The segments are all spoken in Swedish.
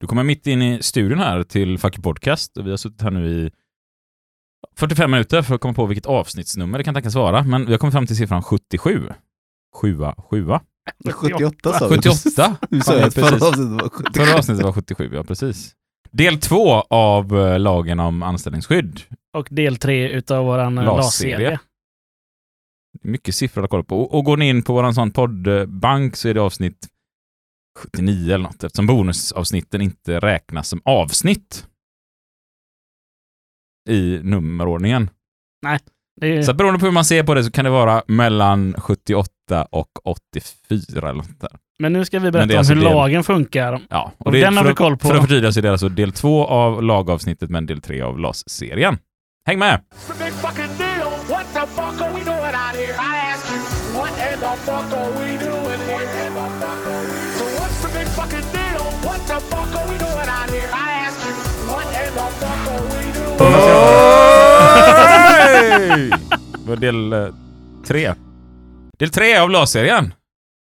Du kommer mitt in i studion här till Fucky Podcast och vi har suttit här nu i 45 minuter för att komma på vilket avsnittsnummer det kan tänkas vara, men vi har kommit fram till siffran 77. Sjua, sjua. 78 sa du. 78! Du sa Ja, ju att förra avsnittet var 77. Förra avsnittet var 77, ja precis. Del två av eh, lagen om anställningsskydd. Och del tre utav våran eh, LAS-serie. Mycket siffror att kolla på. Och, går ni in på vår sån poddbank så är det avsnitt 79 eller något, eftersom bonusavsnitten inte räknas som avsnitt i nummerordningen. Det är, Så beroende på hur man ser på det så kan det vara mellan 78 och 84 eller något där. men nu ska vi berätta om alltså hur del- lagen funkar. Ja, Och den har vi koll på. För att förtydliga så är det alltså del två av lagavsnittet men del tre av LAS-serien. Häng med! What the fuck are we doing out here? I ask you, what in the fuck are we 13 Det var del eh, tre. Del tre av LAS-serien.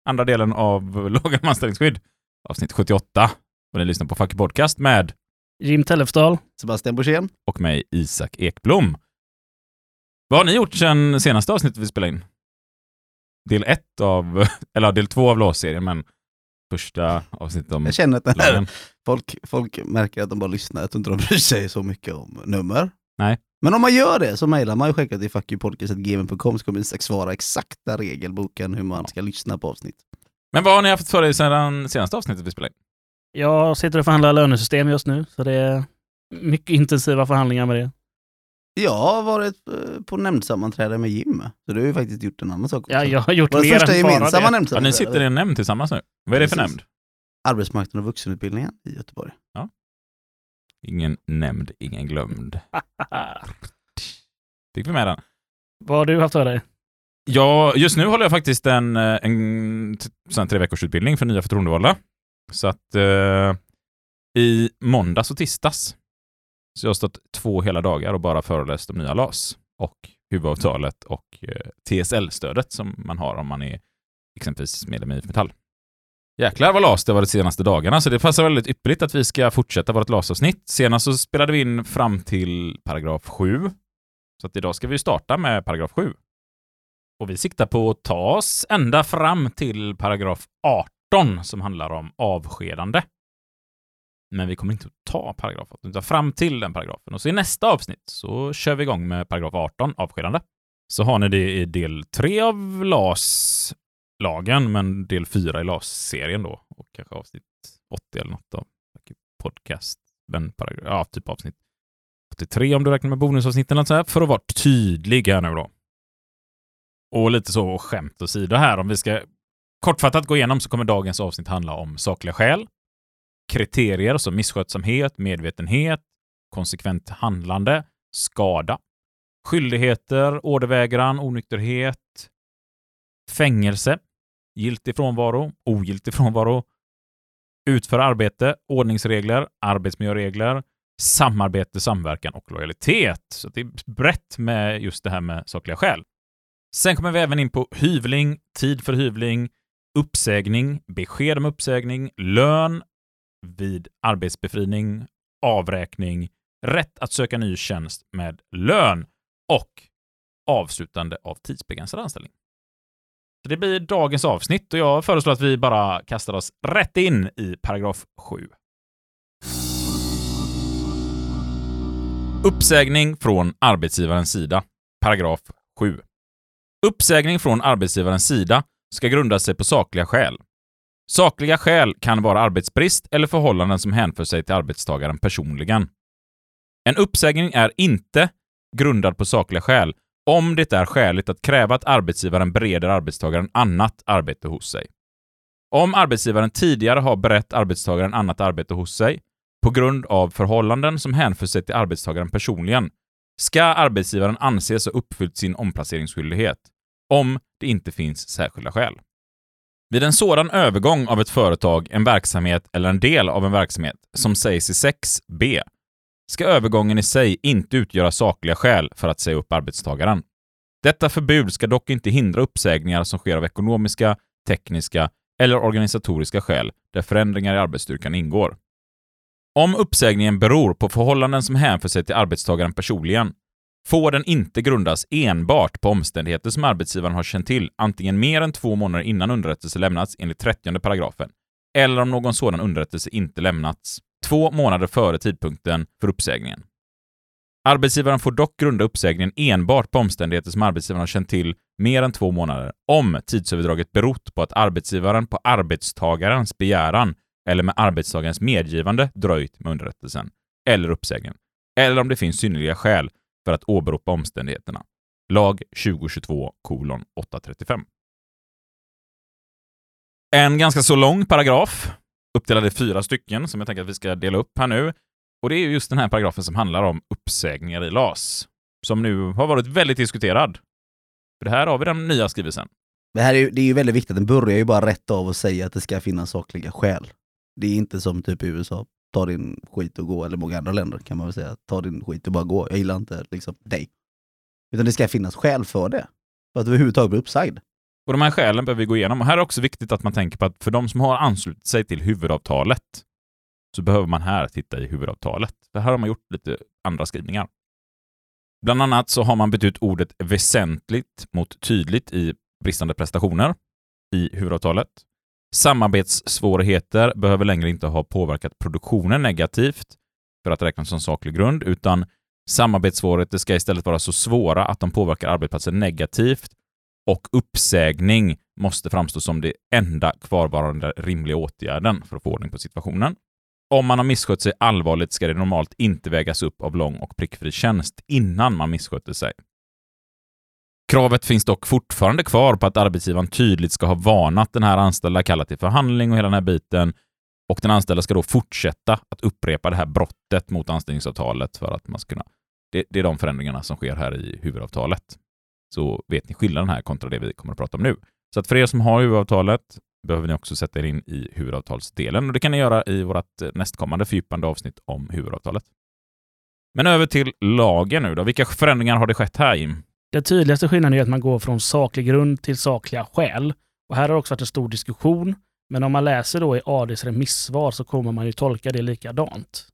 Andra delen av lagen om anställningsskydd. Avsnitt 78. Och ni lyssnar på Fucky Podcast med Jim Tellefsdal. Sebastian Borssén. och mig Isak Ekblom. Vad har ni gjort sen senaste avsnittet vi spelade in? Del ett av, eller del två av LAS-serien, men första avsnittet om Jag känner att den här folk, folk märker att de bara lyssnar. Jag tror inte de bryr sig så mycket om nummer. Nej. Men om man gör det så mejlar man ju självklart till fuckypodcast.gm.com så kommer Isak svara exakta regelboken hur man ska lyssna på avsnitt. Men vad har ni haft för er sedan senaste avsnittet vi spelade in? Jag sitter och förhandlar lönesystem just nu, så det är mycket intensiva förhandlingar med det. Jag har varit eh, på nämndsammanträde med Jim, så du har ju faktiskt gjort en annan sak också. Ja, jag har gjort mer första än bara det. Ja, nämndsammanträde. ni sitter i en nämnd tillsammans nu. Vad är det för Precis. nämnd? Arbetsmarknad och vuxenutbildningen i Göteborg. Ingen nämnd, ingen glömd. Fick vi med den? Vad har du haft för dig? Ja, just nu håller jag faktiskt en, eh, en här tre veckors utbildning för nya förtroendevalda. Så att eh, i måndags och tisdags så jag har stått två hela dagar och bara föreläst om nya LAS och huvudavtalet och eh, TSL-stödet som man har om man är exempelvis medlem i IF Metall. Jäklar vad LAS det var de senaste dagarna, så det passar väldigt ypperligt att vi ska fortsätta vårt LAS-avsnitt. Senast så spelade vi in fram till paragraf 7. Så att idag ska vi starta med paragraf 7. Och vi siktar på att ta oss ända fram till paragraf 18 som handlar om avskedande. Men vi kommer inte att ta paragraf 18, utan fram till den paragrafen. Och så i nästa avsnitt så kör vi igång med paragraf 18, avskedande. Så har ni det i del 3 av LAS lagen, men del fyra i LAS-serien då. Och kanske avsnitt 80 eller något av podcast. Men paragraf, ja, typ avsnitt 83 om du räknar med bonusavsnitten och så här, för att vara tydlig här nu då. Och lite så skämt åsido här, om vi ska kortfattat gå igenom så kommer dagens avsnitt handla om sakliga skäl, kriterier som misskötsamhet, medvetenhet, konsekvent handlande, skada, skyldigheter, ordervägran, onykterhet, fängelse, giltig frånvaro, ogiltig frånvaro, utför arbete, ordningsregler, arbetsmiljöregler, samarbete, samverkan och lojalitet. Så det är brett med just det här med sakliga skäl. Sen kommer vi även in på hyvling, tid för hyvling, uppsägning, besked om uppsägning, lön vid arbetsbefrining, avräkning, rätt att söka ny tjänst med lön och avslutande av tidsbegränsad anställning. Så det blir dagens avsnitt och jag föreslår att vi bara kastar oss rätt in i paragraf 7. Uppsägning från arbetsgivarens sida. Paragraf 7. Uppsägning från arbetsgivarens sida ska grunda sig på sakliga skäl. Sakliga skäl kan vara arbetsbrist eller förhållanden som hänför sig till arbetstagaren personligen. En uppsägning är inte grundad på sakliga skäl om det är skäligt att kräva att arbetsgivaren bereder arbetstagaren annat arbete hos sig. Om arbetsgivaren tidigare har berett arbetstagaren annat arbete hos sig på grund av förhållanden som hänför sig till arbetstagaren personligen ska arbetsgivaren anses ha uppfyllt sin omplaceringsskyldighet om det inte finns särskilda skäl. Vid en sådan övergång av ett företag, en verksamhet eller en del av en verksamhet som sägs i 6b ska övergången i sig inte utgöra sakliga skäl för att säga upp arbetstagaren. Detta förbud ska dock inte hindra uppsägningar som sker av ekonomiska, tekniska eller organisatoriska skäl där förändringar i arbetsstyrkan ingår. Om uppsägningen beror på förhållanden som hänför sig till arbetstagaren personligen får den inte grundas enbart på omständigheter som arbetsgivaren har känt till antingen mer än två månader innan underrättelse lämnats enligt 30 paragrafen eller om någon sådan underrättelse inte lämnats två månader före tidpunkten för uppsägningen. Arbetsgivaren får dock grunda uppsägningen enbart på omständigheter som arbetsgivaren har känt till mer än två månader om tidsöverdraget berott på att arbetsgivaren på arbetstagarens begäran eller med arbetstagarens medgivande dröjt med underrättelsen eller uppsägningen, eller om det finns synnerliga skäl för att åberopa omständigheterna. Lag 2022 kolon 835. En ganska så lång paragraf, uppdelad i fyra stycken, som jag tänker att vi ska dela upp här nu. Och det är just den här paragrafen som handlar om uppsägningar i LAS, som nu har varit väldigt diskuterad. För det här har vi den nya skrivelsen. Det, här är ju, det är ju väldigt viktigt, den börjar ju bara rätt av och säga att det ska finnas sakliga skäl. Det är inte som typ i USA, ta din skit och gå, eller många andra länder kan man väl säga, ta din skit och bara gå, jag gillar inte liksom dig. Utan det ska finnas skäl för det, för att överhuvudtaget bli uppsagd. Och de här skälen behöver vi gå igenom. Och här är det också viktigt att man tänker på att för de som har anslutit sig till huvudavtalet så behöver man här titta i huvudavtalet. För här har man gjort lite andra skrivningar. Bland annat så har man bytt ut ordet väsentligt mot tydligt i bristande prestationer i huvudavtalet. Samarbetssvårigheter behöver längre inte ha påverkat produktionen negativt för att räknas som saklig grund, utan samarbetssvårigheter ska istället vara så svåra att de påverkar arbetsplatsen negativt och uppsägning måste framstå som det enda kvarvarande rimliga åtgärden för att få ordning på situationen. Om man har misskött sig allvarligt ska det normalt inte vägas upp av lång och prickfri tjänst innan man missköter sig. Kravet finns dock fortfarande kvar på att arbetsgivaren tydligt ska ha varnat den här anställda, kallat till förhandling och hela den här biten. Och den anställda ska då fortsätta att upprepa det här brottet mot anställningsavtalet för att man ska kunna... Det, det är de förändringarna som sker här i huvudavtalet. Så vet ni skillnaden här kontra det vi kommer att prata om nu. Så att för er som har huvudavtalet behöver ni också sätta er in i huvudavtalsdelen och det kan ni göra i vårt eh, nästkommande fördjupande avsnitt om huvudavtalet. Men över till lagen nu då. Vilka förändringar har det skett här, Jim? Den tydligaste skillnaden är att man går från saklig grund till sakliga skäl. Och här har det också varit en stor diskussion. Men om man läser då i ADs remissvar så kommer man ju tolka det likadant.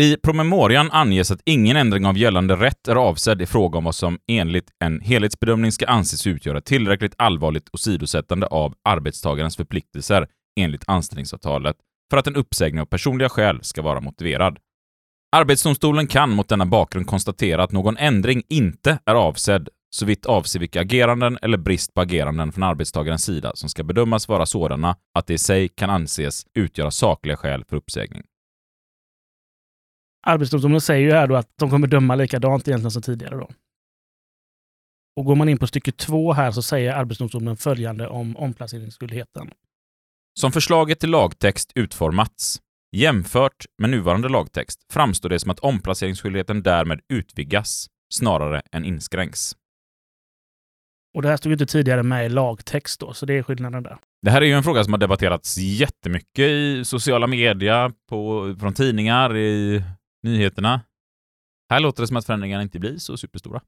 I promemorian anges att ingen ändring av gällande rätt är avsedd i fråga om vad som enligt en helhetsbedömning ska anses utgöra tillräckligt allvarligt åsidosättande av arbetstagarens förpliktelser enligt anställningsavtalet för att en uppsägning av personliga skäl ska vara motiverad. Arbetsdomstolen kan mot denna bakgrund konstatera att någon ändring inte är avsedd såvitt avser vilka ageranden eller brist på ageranden från arbetstagarens sida som ska bedömas vara sådana att det i sig kan anses utgöra sakliga skäl för uppsägning. Arbetsdomstolen säger ju här då att de kommer döma likadant egentligen som tidigare. Då. Och går man in på stycke två här så säger Arbetsdomstolen följande om omplaceringsskyldigheten. Som förslaget till lagtext utformats, jämfört med nuvarande lagtext, framstår det som att omplaceringsskyldigheten därmed utvidgas snarare än inskränks. Och det här stod inte tidigare med i lagtext då, så det är skillnaden där. Det här är ju en fråga som har debatterats jättemycket i sociala medier, på, från tidningar, i nyheterna. Här låter det som att förändringarna inte blir så superstora.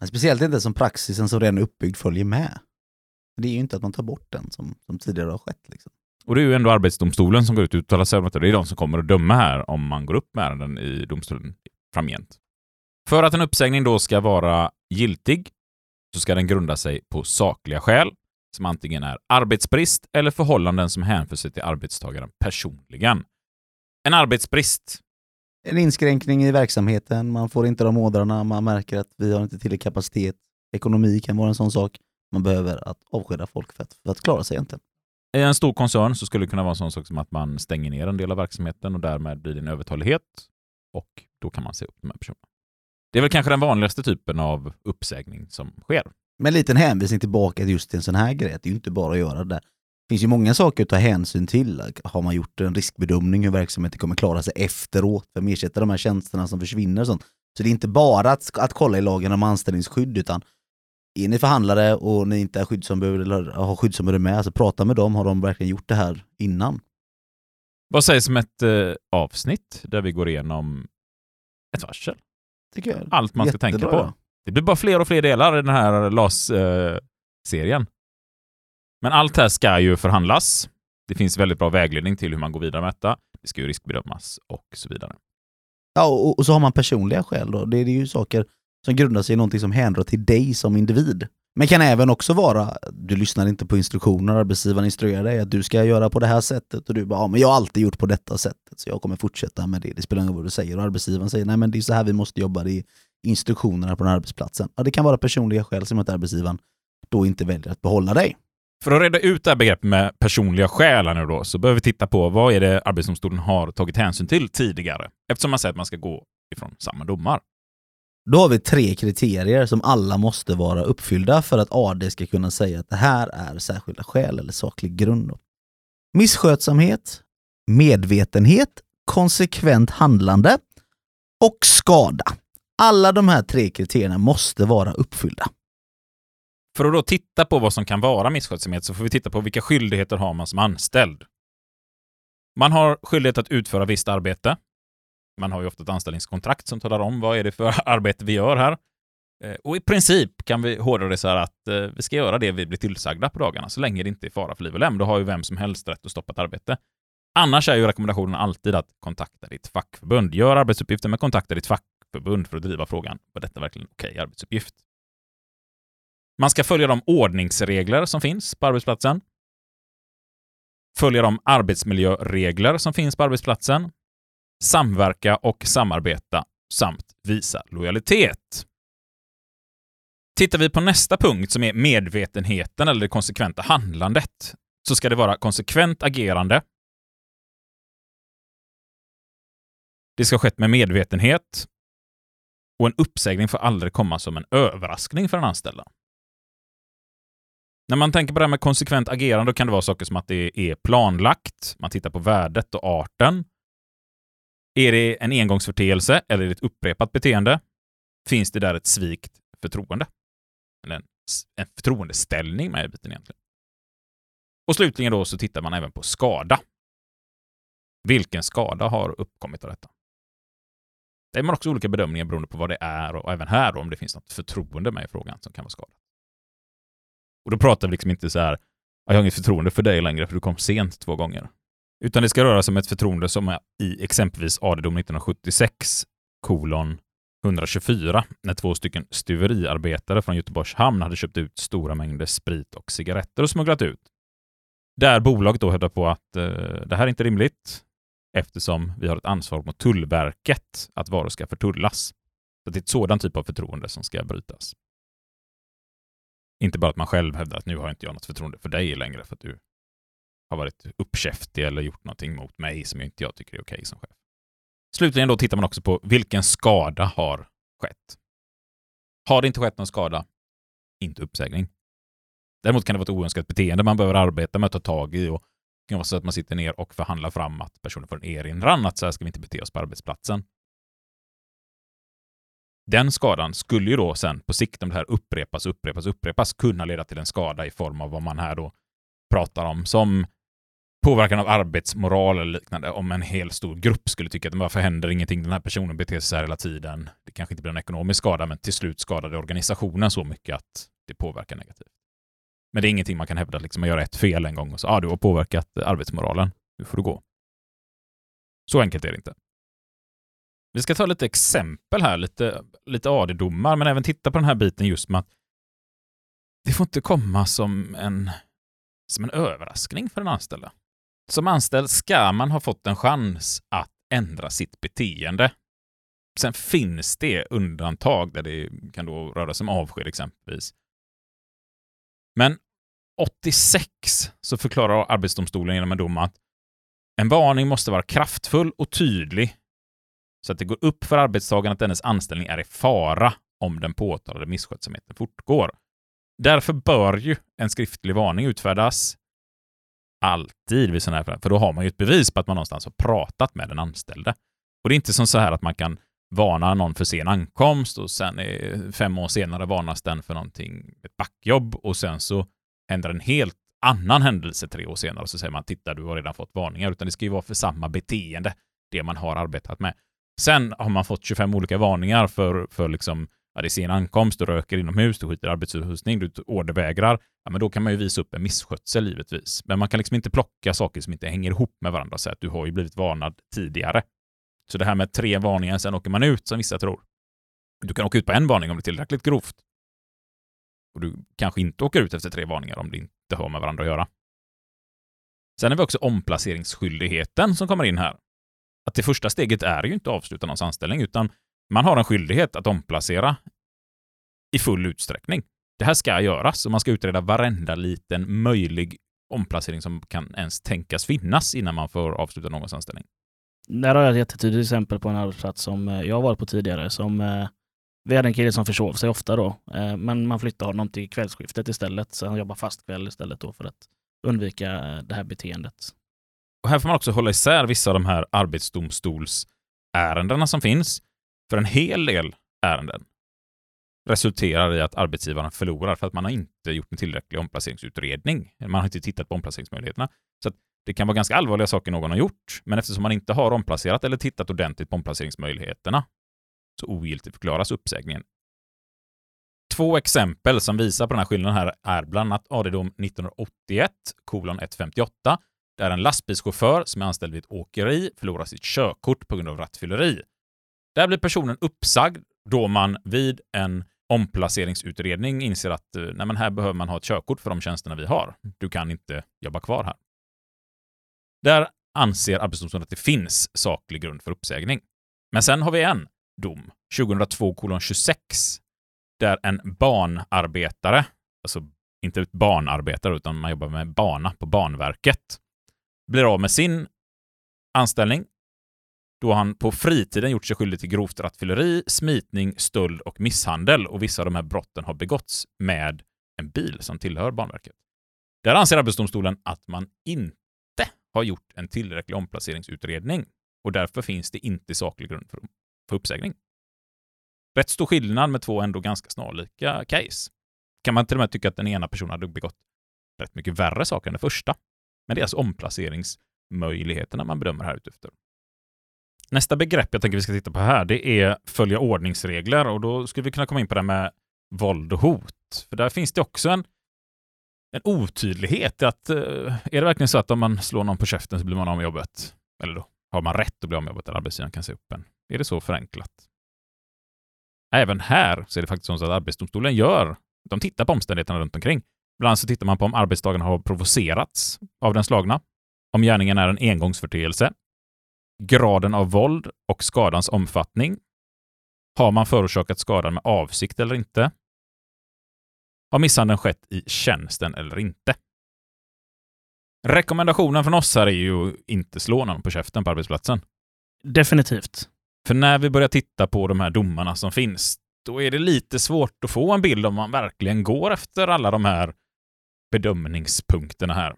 Men Speciellt inte som praxisen som redan är uppbyggd följer med. Det är ju inte att man tar bort den som, som tidigare har skett. Liksom. Och det är ju ändå Arbetsdomstolen som går ut och uttalar sig om detta. Det är de som kommer att döma här om man går upp med ärenden i domstolen framgent. För att en uppsägning då ska vara giltig så ska den grunda sig på sakliga skäl som antingen är arbetsbrist eller förhållanden som hänför sig till arbetstagaren personligen. En arbetsbrist En inskränkning i verksamheten, man får inte de ordrarna, man märker att vi har inte tillräcklig kapacitet. Ekonomi kan vara en sån sak. Man behöver att avskeda folk för att, för att klara sig egentligen. I en stor koncern så skulle det kunna vara en sån sak som att man stänger ner en del av verksamheten och därmed blir det en övertalighet och då kan man se upp de här personerna. Det är väl kanske den vanligaste typen av uppsägning som sker. Med en liten hänvisning tillbaka till just en sån här grej, det är ju inte bara att göra det där. Det finns ju många saker att ta hänsyn till. Har man gjort en riskbedömning hur verksamheten kommer klara sig efteråt, för att ersätta de här tjänsterna som försvinner och sånt. Så det är inte bara att, att kolla i lagen om anställningsskydd, utan är ni förhandlare och ni inte är skyddsombud eller har skyddsombud med, så prata med dem. Har de verkligen gjort det här innan? Vad sägs om ett eh, avsnitt där vi går igenom ett varsel? Tycker jag. Allt man ska tänka på. Det blir bara fler och fler delar i den här LAS-serien. Men allt här ska ju förhandlas. Det finns väldigt bra vägledning till hur man går vidare med detta. Det ska ju riskbedömas och så vidare. Ja, och, och så har man personliga skäl då. Det, det är ju saker som grundar sig i någonting som händer till dig som individ. Men kan även också vara, du lyssnar inte på instruktioner, arbetsgivaren instruerar dig att du ska göra på det här sättet och du bara, ja men jag har alltid gjort på detta sättet så jag kommer fortsätta med det. Det spelar ingen roll vad du säger och arbetsgivaren säger, nej men det är så här vi måste jobba, det är instruktionerna på den här arbetsplatsen. Ja, det kan vara personliga skäl som att arbetsgivaren då inte väljer att behålla dig. För att reda ut det här begreppet med personliga skäl nu då, så behöver vi titta på vad är det Arbetsdomstolen har tagit hänsyn till tidigare, eftersom man säger att man ska gå ifrån samma domar. Då har vi tre kriterier som alla måste vara uppfyllda för att AD ska kunna säga att det här är särskilda skäl eller saklig grund. Misskötsamhet, medvetenhet, konsekvent handlande och skada. Alla de här tre kriterierna måste vara uppfyllda. För att då titta på vad som kan vara misskötsamhet så får vi titta på vilka skyldigheter har man som anställd. Man har skyldighet att utföra visst arbete. Man har ju ofta ett anställningskontrakt som talar om vad är det för arbete vi gör här. Eh, och i princip kan vi hårdra det så här att eh, vi ska göra det vi blir tillsagda på dagarna, så länge det inte är fara för liv och lem. Då har ju vem som helst rätt att stoppa ett arbete. Annars är ju rekommendationen alltid att kontakta ditt fackförbund. Gör arbetsuppgiften men kontakta ditt fackförbund för att driva frågan. Var detta verkligen okej arbetsuppgift? Man ska följa de ordningsregler som finns på arbetsplatsen. Följa de arbetsmiljöregler som finns på arbetsplatsen. Samverka och samarbeta samt visa lojalitet. Tittar vi på nästa punkt som är medvetenheten eller det konsekventa handlandet så ska det vara konsekvent agerande. Det ska ha skett med medvetenhet och en uppsägning får aldrig komma som en överraskning för den anställda. När man tänker på det här med konsekvent agerande då kan det vara saker som att det är planlagt, man tittar på värdet och arten. Är det en engångsförteelse eller är det ett upprepat beteende? Finns det där ett svikt förtroende? Eller en, en förtroendeställning med i biten egentligen. Och slutligen då så tittar man även på skada. Vilken skada har uppkommit av detta? Det är man också olika bedömningar beroende på vad det är och även här då, om det finns något förtroende med i frågan som kan vara skadat. Och då pratar vi liksom inte så här, jag har inget förtroende för dig längre för du kom sent två gånger. Utan det ska röra sig om ett förtroende som är i exempelvis AD-dom 1976 kolon 124 när två stycken stuveriarbetare från Göteborgs hamn hade köpt ut stora mängder sprit och cigaretter och smugglat ut. Där bolaget då hävdar på att eh, det här är inte rimligt eftersom vi har ett ansvar mot Tullverket att varor ska förtullas. Så det är ett sådant typ av förtroende som ska brytas. Inte bara att man själv hävdar att nu har inte jag något förtroende för dig längre för att du har varit uppkäftig eller gjort någonting mot mig som inte jag tycker är okej som chef. Slutligen då tittar man också på vilken skada har skett. Har det inte skett någon skada, inte uppsägning. Däremot kan det vara ett oönskat beteende man behöver arbeta med att ta tag i och det kan vara så att man sitter ner och förhandlar fram att personen får en erinran att så här ska vi inte bete oss på arbetsplatsen. Den skadan skulle ju då sen på sikt, om det här upprepas, upprepas, upprepas, kunna leda till en skada i form av vad man här då pratar om som påverkan av arbetsmoral eller liknande. Om en hel stor grupp skulle tycka att varför händer ingenting, den här personen beter sig så här hela tiden. Det kanske inte blir en ekonomisk skada, men till slut skadar det organisationen så mycket att det påverkar negativt. Men det är ingenting man kan hävda, liksom, man gör ett fel en gång och så, ah, du har påverkat arbetsmoralen, nu får du gå. Så enkelt är det inte. Vi ska ta lite exempel här, lite, lite AD-domar, men även titta på den här biten just med att det får inte komma som en, som en överraskning för den anställda. Som anställd ska man ha fått en chans att ändra sitt beteende. Sen finns det undantag där det kan då röra sig om avsked exempelvis. Men 86 så förklarar Arbetsdomstolen genom en dom att en varning måste vara kraftfull och tydlig så att det går upp för arbetstagaren att dennes anställning är i fara om den påtalade misskötsamheten fortgår. Därför bör ju en skriftlig varning utfärdas alltid vid sådana här fall, för då har man ju ett bevis på att man någonstans har pratat med den anställde. Och det är inte som så här att man kan varna någon för sen ankomst och sen fem år senare varnas den för någonting, ett backjobb och sen så händer en helt annan händelse tre år senare och så säger man titta, du har redan fått varningar, utan det ska ju vara för samma beteende, det man har arbetat med. Sen har man fått 25 olika varningar för, för liksom ja, det är sen ankomst, du röker inomhus, du skiter i arbetsutrustning, du ordervägrar, ja, men då kan man ju visa upp en misskötsel givetvis. Men man kan liksom inte plocka saker som inte hänger ihop med varandra och säga att du har ju blivit varnad tidigare. Så det här med tre varningar, sen åker man ut, som vissa tror. Du kan åka ut på en varning om det är tillräckligt grovt. Och du kanske inte åker ut efter tre varningar om det inte har med varandra att göra. Sen har vi också omplaceringsskyldigheten som kommer in här. Att det första steget är ju inte att avsluta någons anställning, utan man har en skyldighet att omplacera i full utsträckning. Det här ska göras och man ska utreda varenda liten möjlig omplacering som kan ens tänkas finnas innan man får avsluta någons anställning. Där har jag ett jättetydligt exempel på en arbetsplats som eh, jag har varit på tidigare. Som, eh, vi hade en kille som försov sig ofta då, eh, men man flyttade honom till kvällsskiftet istället. Så han jobbar fast kväll istället då för att undvika eh, det här beteendet. Och här får man också hålla isär vissa av de här arbetsdomstolsärendena som finns. För en hel del ärenden resulterar i att arbetsgivaren förlorar för att man har inte gjort en tillräcklig omplaceringsutredning. Man har inte tittat på omplaceringsmöjligheterna. Så att det kan vara ganska allvarliga saker någon har gjort, men eftersom man inte har omplacerat eller tittat ordentligt på omplaceringsmöjligheterna så ogiltigförklaras uppsägningen. Två exempel som visar på den här skillnaden här är bland annat AD-dom 1981 kolon 158 där en lastbilschaufför som är anställd vid ett åkeri förlorar sitt körkort på grund av rattfylleri. Där blir personen uppsagd då man vid en omplaceringsutredning inser att eh, nej, men här behöver man ha ett körkort för de tjänsterna vi har. Du kan inte jobba kvar här. Där anser Arbetsdomstolen att det finns saklig grund för uppsägning. Men sen har vi en dom, 2002 26, där en barnarbetare, alltså inte ett barnarbetare utan man jobbar med bana på Banverket, blir av med sin anställning då han på fritiden gjort sig skyldig till grovt rattfylleri, smitning, stöld och misshandel och vissa av de här brotten har begåtts med en bil som tillhör Banverket. Där anser Arbetsdomstolen att man inte har gjort en tillräcklig omplaceringsutredning och därför finns det inte saklig grund för, för uppsägning. Rätt stor skillnad med två ändå ganska snarlika case. Kan man till och med tycka att den ena personen hade begått rätt mycket värre saker än den första. Men det är alltså omplaceringsmöjligheterna man bedömer här utefter. Nästa begrepp jag tänker vi ska titta på här, det är följa ordningsregler och då skulle vi kunna komma in på det här med våld och hot. För där finns det också en, en otydlighet. Att, eh, är det verkligen så att om man slår någon på käften så blir man av med jobbet? Eller då har man rätt att bli av med jobbet eller arbetsgivaren kan se upp en? Är det så förenklat? Även här så är det faktiskt så att Arbetsdomstolen gör, de tittar på omständigheterna runt omkring. Bland annat så tittar man på om arbetstagaren har provocerats av den slagna, om gärningen är en engångsförteelse, graden av våld och skadans omfattning. Har man förorsakat skadan med avsikt eller inte? Har misshandeln skett i tjänsten eller inte? Rekommendationen från oss här är ju att inte slå någon på käften på arbetsplatsen. Definitivt. För när vi börjar titta på de här domarna som finns, då är det lite svårt att få en bild om man verkligen går efter alla de här bedömningspunkterna här.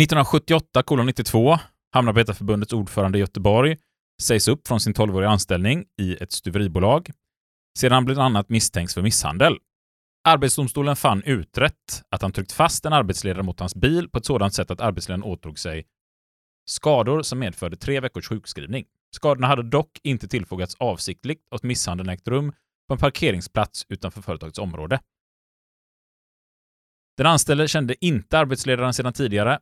1978 92 Hamnarbetarförbundets ordförande i Göteborg sägs upp från sin 12-åriga anställning i ett stuveribolag. Sedan bland annat misstänks för misshandel. Arbetsdomstolen fann utrett att han tryckt fast en arbetsledare mot hans bil på ett sådant sätt att arbetsledaren åtog sig skador som medförde tre veckors sjukskrivning. Skadorna hade dock inte tillfogats avsiktligt och misshandeln ägt rum på en parkeringsplats utanför företagets område. Den anställde kände inte arbetsledaren sedan tidigare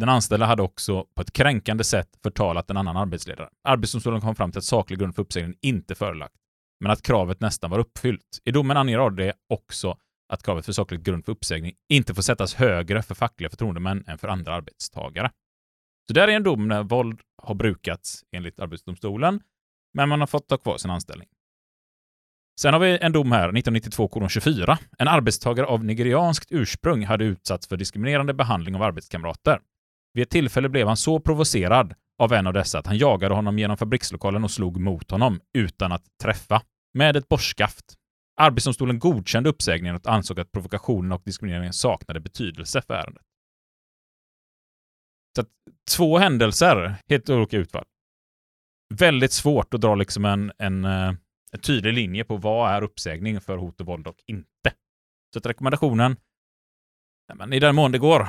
den anställde hade också på ett kränkande sätt förtalat en annan arbetsledare. Arbetsdomstolen kom fram till att saklig grund för uppsägningen inte förelagt, men att kravet nästan var uppfyllt. I domen anger AD också att kravet för saklig grund för uppsägning inte får sättas högre för fackliga förtroendemän än för andra arbetstagare. Så där är en dom när våld har brukats enligt Arbetsdomstolen, men man har fått ta kvar sin anställning. Sen har vi en dom här, 1992-24. En arbetstagare av nigerianskt ursprung hade utsatts för diskriminerande behandling av arbetskamrater. Vid ett tillfälle blev han så provocerad av en av dessa att han jagade honom genom fabrikslokalen och slog mot honom utan att träffa, med ett borstskaft. Arbetsdomstolen godkände uppsägningen och ansåg att provokationen och diskrimineringen saknade betydelse för ärendet. Så att, två händelser, helt olika utfall. Väldigt svårt att dra liksom en, en, eh, en tydlig linje på vad är uppsägning för hot och våld och inte. Så att rekommendationen, ja, men i den mån det går,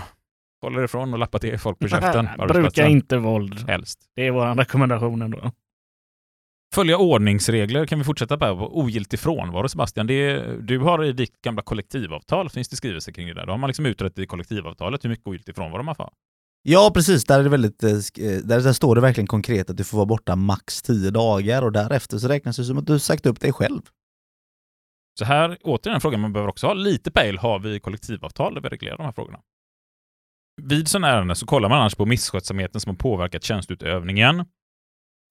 håller ifrån och lappa till folk på käften. Bruka inte våld. Helst. Det är vår rekommendation ändå. Följa ordningsregler kan vi fortsätta på. Ogiltig frånvaro, Sebastian. Är, du har i ditt gamla kollektivavtal, finns det skrivelser kring det där. Då har man liksom utrett i kollektivavtalet hur mycket ogiltig frånvaro man får. Ja precis, där, är det väldigt, eh, eh, där, där står det verkligen konkret att du får vara borta max 10 dagar och därefter så räknas det som att du sagt upp dig själv. Så här, återigen en fråga man behöver också ha lite pejl. Har vi kollektivavtal där vi reglerar de här frågorna? Vid sådana ärenden så kollar man annars på misskötsamheten som har påverkat tjänsteutövningen.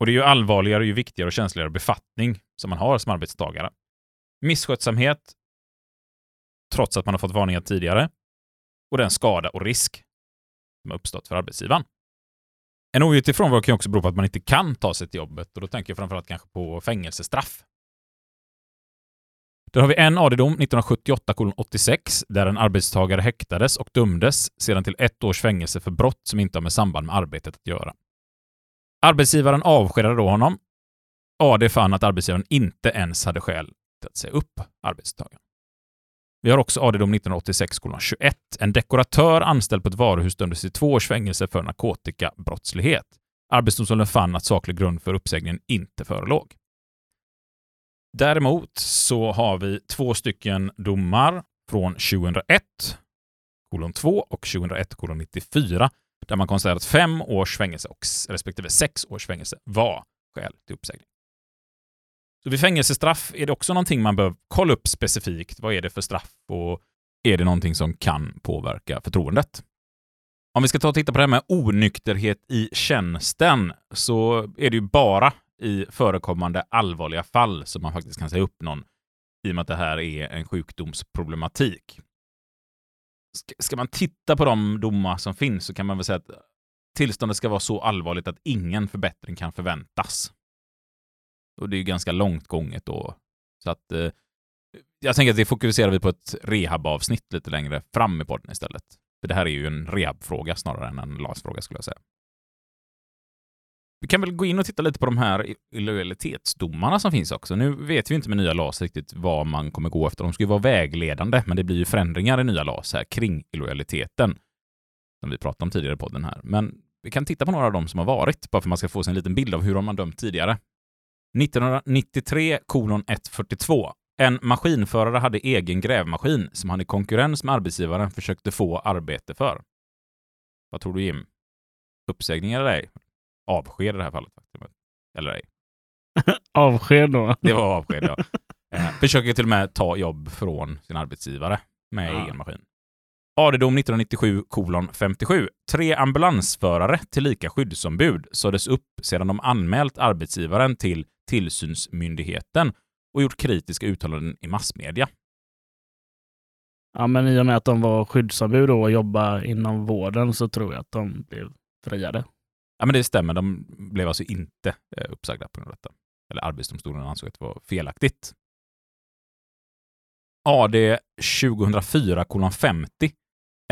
Och det är ju allvarligare, ju viktigare och känsligare befattning som man har som arbetstagare. Misskötsamhet, trots att man har fått varningar tidigare, och den skada och risk som har uppstått för arbetsgivaren. En ogiltig frånvaro kan ju också bero på att man inte kan ta sig till jobbet och då tänker jag framförallt kanske på fängelsestraff. Där har vi en AD-dom 1978-86 där en arbetstagare häktades och dömdes sedan till ett års fängelse för brott som inte har med samband med arbetet att göra. Arbetsgivaren avskedade då honom. AD fann att arbetsgivaren inte ens hade skäl till att säga upp arbetstagaren. Vi har också AD-dom 1986-21. En dekoratör anställd på ett varuhus dömdes till två års fängelse för narkotikabrottslighet. Arbetsdomstolen fann att saklig grund för uppsägningen inte förelåg. Däremot så har vi två stycken domar från 2001, kolon 2 och 2001, kolon 94, där man konstaterar att fem års fängelse och respektive sex års fängelse var skäl till uppsägning. Så vid fängelsestraff är det också någonting man behöver kolla upp specifikt. Vad är det för straff och är det någonting som kan påverka förtroendet? Om vi ska ta och titta på det här med onykterhet i tjänsten så är det ju bara i förekommande allvarliga fall som man faktiskt kan säga upp någon i och med att det här är en sjukdomsproblematik. Ska, man titta på de domar som finns så kan man väl säga att tillståndet ska vara så allvarligt att ingen förbättring kan förväntas. Och det är ju ganska långt gånget då. Så att eh, jag tänker att det fokuserar vi på ett rehabavsnitt lite längre fram i podden istället. För det här är ju en rehabfråga snarare än en LAS-fråga skulle jag säga. Vi kan väl gå in och titta lite på de här illojalitetsdomarna som finns också. Nu vet vi inte med nya LAS riktigt vad man kommer gå efter. De ska ju vara vägledande, men det blir ju förändringar i nya LAS här kring illojaliteten. Som vi pratade om tidigare i podden här. Men vi kan titta på några av dem som har varit, bara för att man ska få sig en liten bild av hur de har dömt tidigare. 1993 kolon 142. En maskinförare hade egen grävmaskin som han i konkurrens med arbetsgivaren försökte få arbete för. Vad tror du Jim? Uppsägning eller ej? Avsked i det här fallet. Eller ej? Avsked då. Det var avsked, ja. Eh, försöker till och med ta jobb från sin arbetsgivare med Ja. egen maskin. AD-dom 1997 kolon 57. Tre ambulansförare tillika skyddsombud sades upp sedan de anmält arbetsgivaren till tillsynsmyndigheten och gjort kritiska uttalanden i massmedia. Ja, men i och med att de var skyddsombud och jobbade inom vården så tror jag att de blev friade. Ja, men det stämmer. De blev alltså inte eh, uppsagda på grund av detta. Eller Arbetsdomstolen ansåg att det var felaktigt. AD 2004 50.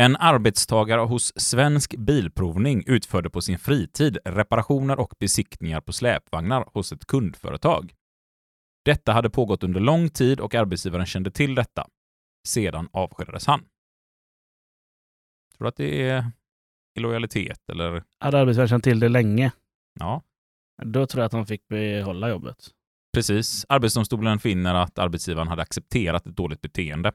En arbetstagare hos Svensk Bilprovning utförde på sin fritid reparationer och besiktningar på släpvagnar hos ett kundföretag. Detta hade pågått under lång tid och arbetsgivaren kände till detta. Sedan avskedades han. Tror du att det är illojalitet eller? Hade arbetsgivaren känt till det länge, Ja, då tror jag att de fick behålla jobbet. Precis. Arbetsdomstolen finner att arbetsgivaren hade accepterat ett dåligt beteende.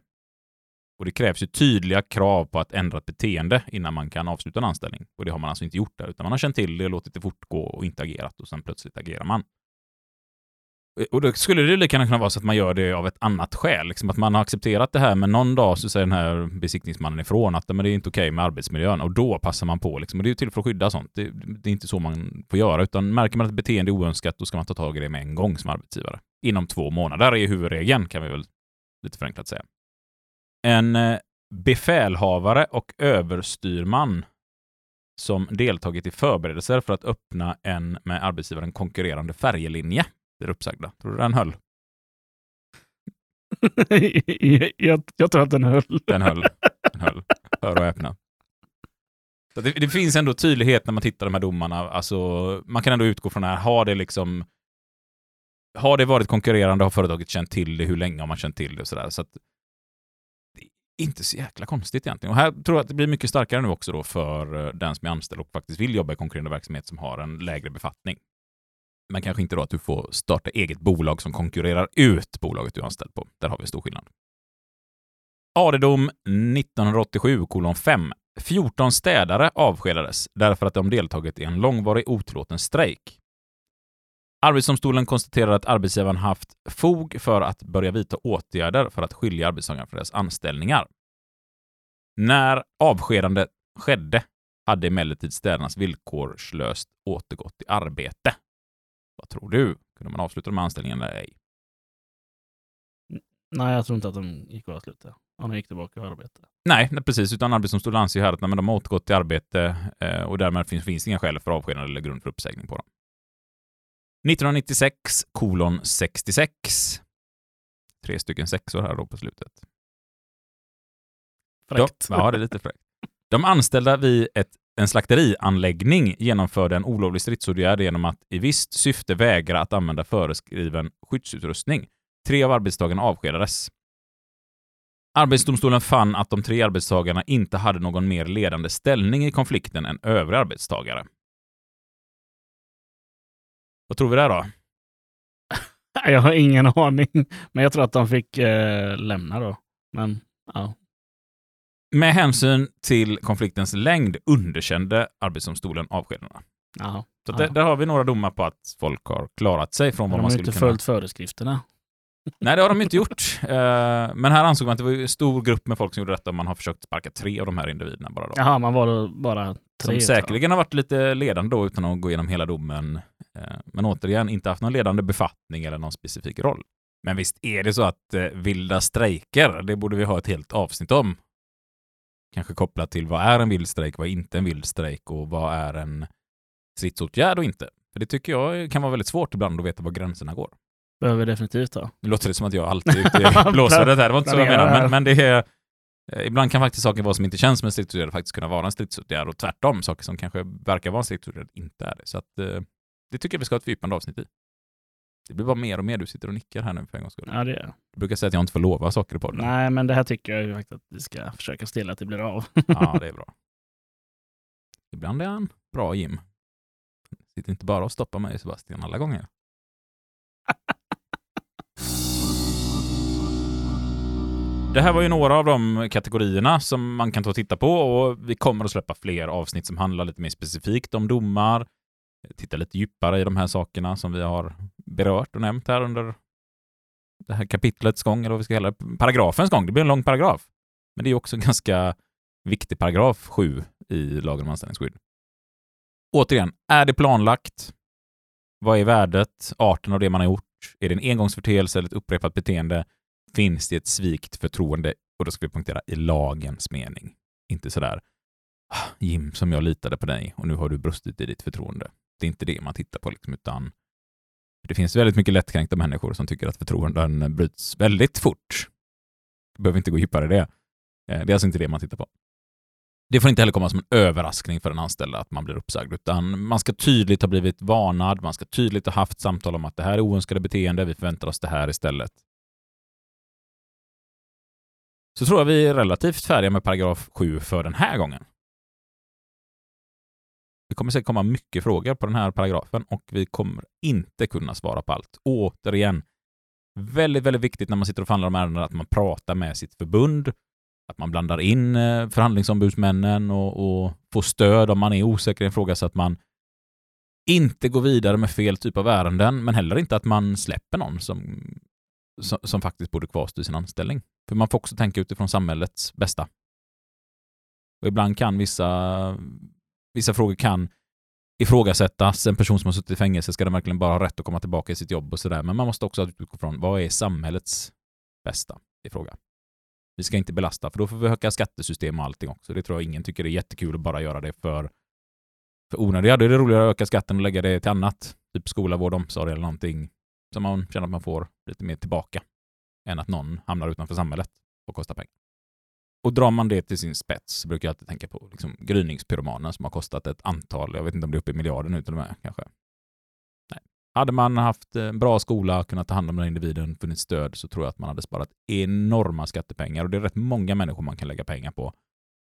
Och det krävs ju tydliga krav på att ändra ett beteende innan man kan avsluta en anställning. Och det har man alltså inte gjort där, utan man har känt till det, låtit det fortgå och inte agerat och sen plötsligt agerar man. Eh, och då skulle det lika gärna kunna vara så att man gör det av ett annat skäl. Liksom att man har accepterat det här, men någon dag så säger den här besiktningsmannen ifrån att men det är inte okej med arbetsmiljön och då passar man på. Liksom. Och det är ju till för att skydda sånt. Det, det är inte så man får göra, utan märker man att ett beteende är oönskat, då ska man ta tag i det med en gång som arbetsgivare. Inom två månader är huvudregeln, kan vi väl lite förenklat säga. En eh, befälhavare och överstyrman som deltagit i förberedelser för att öppna en med arbetsgivaren konkurrerande färjelinje blir uppsagda. Tror du den höll? jag, jag tror att den höll. Den höll. Den höll. Hör och öppna. Så det, det finns ändå tydlighet när man tittar de här domarna. Alltså, man kan ändå utgå från det här. Har det liksom har det varit konkurrerande har företaget känt till det, hur länge har man känt till det och sådär. Så att det är inte så jäkla konstigt egentligen. Och här tror jag att det blir mycket starkare nu också då för eh, den som är anställd och faktiskt vill jobba i konkurrerande verksamhet som har en lägre befattning. Men kanske inte då att du får starta eget bolag som konkurrerar ut bolaget du är anställd på. Där har vi stor skillnad. AD-dom 1987 kolon 5. 14 städare avskedades därför att de deltagit i en långvarig otillåten strejk. Arbetsdomstolen konstaterar att arbetsgivaren haft fog för att börja vidta åtgärder för att skilja arbetstagarna från deras anställningar. När avskedandet skedde hade emellertid städarnas villkorslöst återgått i arbete. Vad tror du? Kunde man avsluta de här anställningarna eller ej? Nej, jag tror inte att de gick att avsluta. De gick tillbaka och arbetade. Nej, nej, precis. Utan Arbetsdomstolen anser ju här att nej, men de har återgått till arbete eh, och därmed finns, finns inga skäl för avskedande eller grund för uppsägning på dem. 1996 kolon 66. Tre stycken sexor här då på slutet. Fräckt. De, ja, det är lite fräckt. De anställda vid ett, en slakterianläggning genomförde en olovlig stridsåtgärd genom att i visst syfte vägra att använda föreskriven skyddsutrustning. Tre av arbetstagarna avskedades. Arbetsdomstolen fann att de tre arbetstagarna inte hade någon mer ledande ställning i konflikten än övriga arbetstagare. Vad tror vi där då? Jag har ingen aning. Men jag tror att de fick eh, lämna då. Men ja. Med hänsyn till konfliktens längd underkände Arbetsdomstolen avskedandena. Så där, där har vi några domar på att folk har klarat sig från vad de man har skulle inte kunna... följt föreskrifterna. Nej, det har de inte gjort. Eh, men här ansåg man att det var en stor grupp med folk som gjorde detta och man har försökt sparka tre av de här individerna bara. Då. Jaha, man var bara tre. som säkerligen har varit lite ledande då utan att gå igenom hela domen. Eh, men återigen, inte haft någon ledande befattning eller någon specifik roll. Men visst är det så att eh, vilda strejker, det borde vi ha ett helt avsnitt om. Kanske kopplat till vad är en vild strejk, vad är inte en vild strejk och vad är en stridsåtgärd och inte. För det tycker jag kan vara väldigt svårt ibland att veta var gränserna går. Behöver vi definitivt ha. Nu låter det som att jag alltid är ute i blåsvädret här. Det var inte så jag menade. Men, men det är, eh, ibland kan faktiskt saker vara som inte känns som en stridsåtgärd faktiskt kunna vara en stridsåtgärd och tvärtom. Saker som kanske verkar vara en stridsåtgärd inte är det. Så att, eh, det tycker jag vi ska ha ett fördjupande avsnitt i. Det blir bara mer och mer. Du sitter och nickar här nu för en gångs skull. Ja, det är. Du brukar säga att jag inte får lova saker på podden. Nej, men det här tycker jag ju faktiskt att vi ska försöka stilla att det blir av. Ja, det är bra. Ibland är han bra, Jim. Sitter inte bara och stoppar mig, Sebastian, alla gånger. Det här var ju några av de kategorierna som man kan ta och titta på och vi kommer att släppa fler avsnitt som handlar lite mer specifikt om domar, titta lite djupare i de här sakerna som vi har berört och nämnt här under det här kapitlets gång, eller vad vi ska kalla det, paragrafens gång. Det blir en lång paragraf. Men det är också en ganska viktig paragraf 7 i lagen om anställningsskydd. Återigen, är det planlagt? Vad är värdet, arten av det man har gjort? Är det en engångsförteelse eller ett upprepat beteende? Finns det ett svikt förtroende? Och då ska vi punktera i lagens mening. Inte sådär, ah, Jim, som jag litade på dig och nu har du brustit i ditt förtroende. Det är inte det man tittar på, liksom, utan det finns väldigt mycket lättkränkta människor som tycker att förtroenden bryts väldigt fort. Vi behöver inte gå djupare i det. Eh, det är alltså inte det man tittar på. Det får inte heller komma som en överraskning för den anställda att man blir uppsagd, utan man ska tydligt ha blivit varnad, man ska tydligt ha haft samtal om att det här är oönskade beteende, vi förväntar oss det här istället. Så tror jag vi är relativt färdiga med paragraf 7 för den här gången. Det kommer säkert komma mycket frågor på den här paragrafen och vi kommer inte kunna svara på allt. Återigen, väldigt, väldigt viktigt när man sitter och förhandlar om ärenden att man pratar med sitt förbund, att man blandar in eh, förhandlingsombudsmännen och, och får stöd om man är osäker i en fråga så att man inte går vidare med fel typ av ärenden, men heller inte att man släpper någon som, som, som faktiskt borde kvarstå i sin anställning. För man får också tänka utifrån samhällets bästa. Och ibland kan vissa, vissa frågor kan ifrågasättas. En person som har suttit i fängelse, ska den verkligen bara ha rätt att komma tillbaka i sitt jobb och sådär. Men man måste också utgå från vad är samhällets bästa i fråga. Vi ska inte belasta, för då får vi öka skattesystem och allting också. Det tror jag ingen tycker är jättekul att bara göra det för, för onödiga. Då är det roligare att öka skatten och lägga det till annat, typ skola, vård, omsorg eller någonting som man känner att man får lite mer tillbaka än att någon hamnar utanför samhället och kostar pengar. Och drar man det till sin spets brukar jag alltid tänka på liksom, gryningspyromanen som har kostat ett antal, jag vet inte om det är uppe i miljarder nu till och med kanske. Nej. Hade man haft en bra skola, kunnat ta hand om den individen, funnits stöd, så tror jag att man hade sparat enorma skattepengar. Och det är rätt många människor man kan lägga pengar på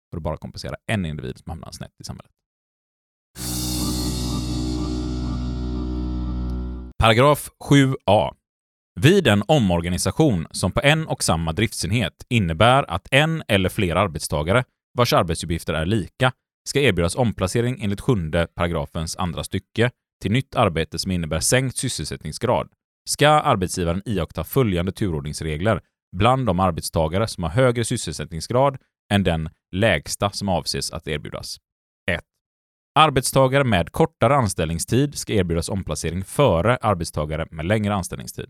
för att bara kompensera en individ som hamnar snett i samhället. Paragraf 7a. Vid en omorganisation som på en och samma driftsenhet innebär att en eller flera arbetstagare vars arbetsuppgifter är lika ska erbjudas omplacering enligt sjunde paragrafens andra stycke till nytt arbete som innebär sänkt sysselsättningsgrad ska arbetsgivaren iaktta följande turordningsregler bland de arbetstagare som har högre sysselsättningsgrad än den lägsta som avses att erbjudas. Arbetstagare med kortare anställningstid ska erbjudas omplacering före arbetstagare med längre anställningstid.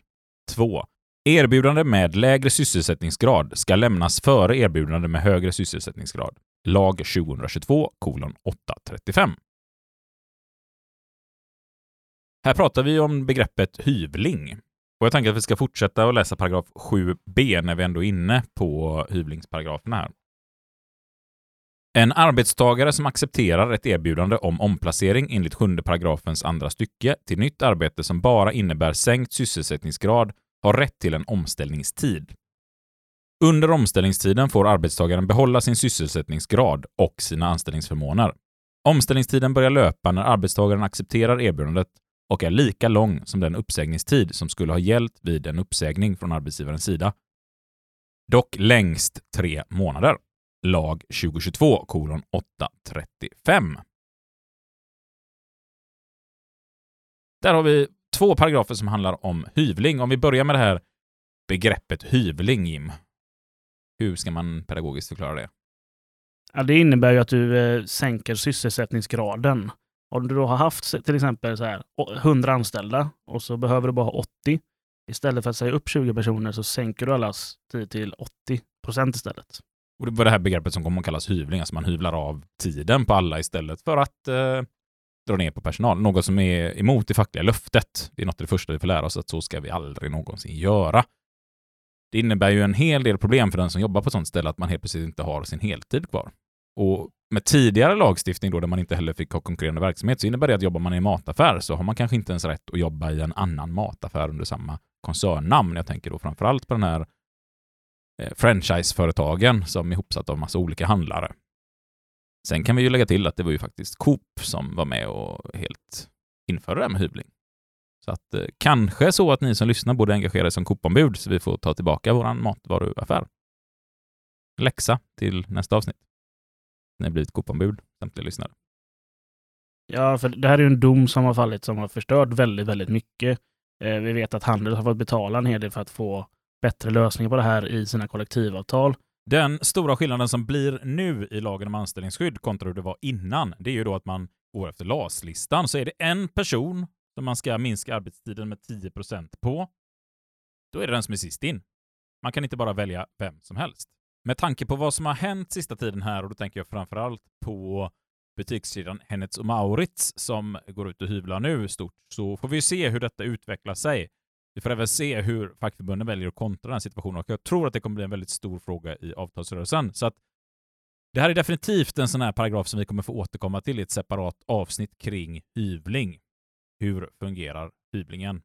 2. Erbjudande med lägre sysselsättningsgrad ska lämnas före erbjudande med högre sysselsättningsgrad. Lag 2022 835. Här pratar vi om begreppet hyvling. Och jag tänker att vi ska fortsätta att läsa paragraf 7b när vi ändå är inne på hyvlingsparagraferna här. En arbetstagare som accepterar ett erbjudande om omplacering enligt sjunde paragrafens andra stycke till nytt arbete som bara innebär sänkt sysselsättningsgrad har rätt till en omställningstid. Under omställningstiden får arbetstagaren behålla sin sysselsättningsgrad och sina anställningsförmåner. Omställningstiden börjar löpa när arbetstagaren accepterar erbjudandet och är lika lång som den uppsägningstid som skulle ha gällt vid en uppsägning från arbetsgivarens sida. Dock längst tre månader. Lag 2022 kolon 835. Där har vi två paragrafer som handlar om hyvling. Om vi börjar med det här begreppet hyvling, Jim. Hur ska man pedagogiskt förklara det? Ja, det innebär ju att du eh, sänker sysselsättningsgraden. Om du då har haft till exempel så här, 100 anställda och så behöver du bara ha 80. Istället för att säga upp 20 personer så sänker du allas tid till 80 procent istället. Och det var det här begreppet som kommer att kallas hyvling, alltså man hyvlar av tiden på alla istället för att eh, dra ner på personal. Något som är emot det fackliga löftet. Det är något av det första vi får lära oss att så ska vi aldrig någonsin göra. Det innebär ju en hel del problem för den som jobbar på ett sånt ställe att man helt plötsligt inte har sin heltid kvar. Och med tidigare lagstiftning då, där man inte heller fick ha konkurrerande verksamhet, så innebär det att jobbar man i en mataffär så har man kanske inte ens rätt att jobba i en annan mataffär under samma koncernnamn. Jag tänker då framförallt på den här eh, franchiseföretagen som är ihopsatta av massa olika handlare. Sen kan vi ju lägga till att det var ju faktiskt Coop som var med och helt införde det här med hyvling. Så att eh, kanske så att ni som lyssnar borde engagera er som Coop-ombud så vi får ta tillbaka vår matvaruaffär. Läxa till nästa avsnitt. Ni har blivit Coop-ombud, samtliga lyssnare. Ja, för det här är ju en dom som har fallit som har förstört väldigt, väldigt mycket. Eh, vi vet att handeln har fått betala en hel del för att få bättre lösningar på det här i sina kollektivavtal. Den stora skillnaden som blir nu i lagen om anställningsskydd kontra hur det var innan, det är ju då att man går efter LAS-listan. Så är det en person som man ska minska arbetstiden med 10 procent på, då är det den som är sist in. Man kan inte bara välja vem som helst. Med tanke på vad som har hänt sista tiden här, och då tänker jag framförallt på butikskedjan Hennets och Maurits som går ut och hyvlar nu stort, så får vi se hur detta utvecklar sig. Vi får även se hur fackförbunden väljer att kontra den här situationen och jag tror att det kommer bli en väldigt stor fråga i avtalsrörelsen. Så att det här är definitivt en sån här paragraf som vi kommer få återkomma till i ett separat avsnitt kring hyvling. Hur fungerar hyvlingen?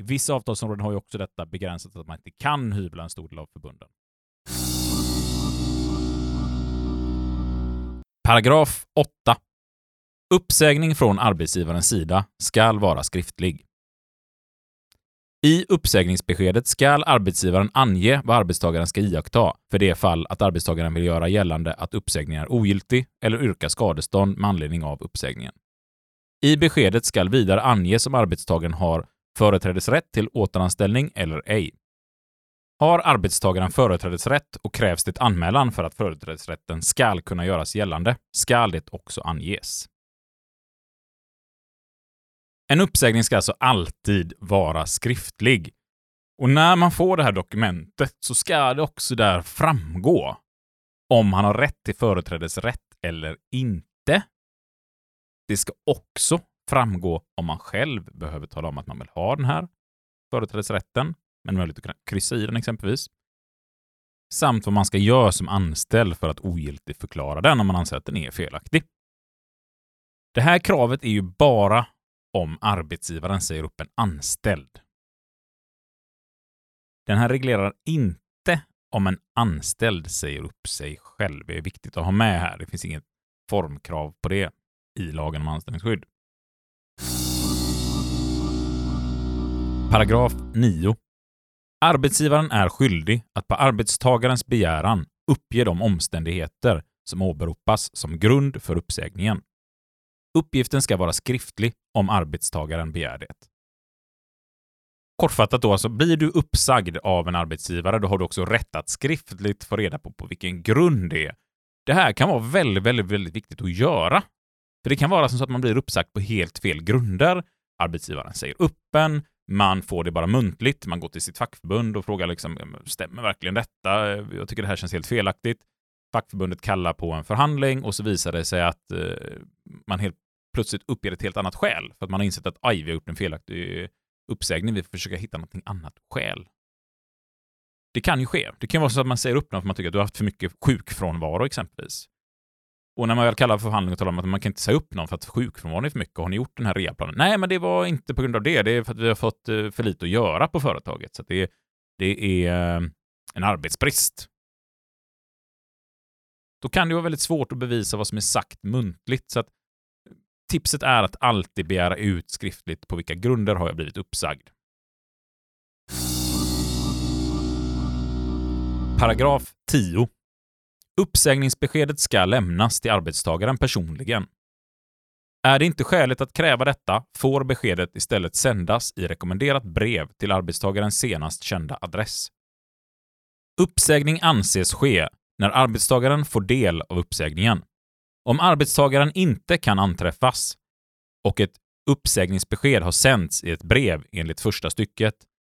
I vissa avtalsområden har ju också detta begränsat att man inte kan hyvla en stor del av förbunden. Paragraf 8. Uppsägning från arbetsgivarens sida skall vara skriftlig. I uppsägningsbeskedet skall arbetsgivaren ange vad arbetstagaren ska iaktta för det fall att arbetstagaren vill göra gällande att uppsägningen är ogiltig eller yrka skadestånd med anledning av uppsägningen. I beskedet skall vidare anges om arbetstagaren har företrädesrätt till återanställning eller ej. Har arbetstagaren företrädesrätt och krävs det anmälan för att företrädesrätten skall kunna göras gällande, skall det också anges. En uppsägning ska alltså alltid vara skriftlig. Och när man får det här dokumentet så ska det också där framgå om han har rätt till företrädesrätt eller inte. Det ska också framgå om man själv behöver tala om att man vill ha den här företrädesrätten, men möjlighet att kryssa i den exempelvis. Samt vad man ska göra som anställd för att ogiltigt förklara den om man anser att den är felaktig. Det här kravet är ju bara om arbetsgivaren säger upp en anställd. Den här reglerar inte om en anställd säger upp sig själv. Det är viktigt att ha med här. Det finns inget formkrav på det i lagen om anställningsskydd. Paragraf 9. Arbetsgivaren är skyldig att på arbetstagarens begäran uppge de omständigheter som åberopas som grund för uppsägningen. Uppgiften ska vara skriftlig om arbetstagaren begär det. Kortfattat då, alltså blir du uppsagd av en arbetsgivare, då har du också rätt att skriftligt få reda på på vilken grund det är. Det här kan vara väldigt, väldigt, väldigt viktigt att göra. För det kan vara så att man blir uppsagd på helt fel grunder. Arbetsgivaren säger upp en, man får det bara muntligt, man går till sitt fackförbund och frågar liksom, stämmer verkligen detta? Jag tycker det här känns helt felaktigt. Fackförbundet kallar på en förhandling och så visar det sig att eh, man helt plötsligt uppger ett helt annat skäl för att man har insett att aj, vi har gjort en felaktig uppsägning, vi får försöka hitta något annat skäl. Det kan ju ske. Det kan vara så att man säger upp någon för att man tycker att du har haft för mycket sjukfrånvaro exempelvis. Och när man väl kallar för förhandling och talar om att man kan inte säga upp någon för att sjukfrånvaron är för mycket, har ni gjort den här reaplanen? Nej, men det var inte på grund av det. Det är för att vi har fått eh, för lite att göra på företaget. Så det, det är eh, en arbetsbrist. Då kan det vara väldigt svårt att bevisa vad som är sagt muntligt. Så att tipset är att alltid begära ut skriftligt på vilka grunder har jag blivit uppsagd. Paragraf 10. Uppsägningsbeskedet ska lämnas till arbetstagaren personligen. Är det inte skäligt att kräva detta får beskedet istället sändas i rekommenderat brev till arbetstagarens senast kända adress. Uppsägning anses ske när arbetstagaren får del av uppsägningen. Om arbetstagaren inte kan anträffas och ett uppsägningsbesked har sänts i ett brev enligt första stycket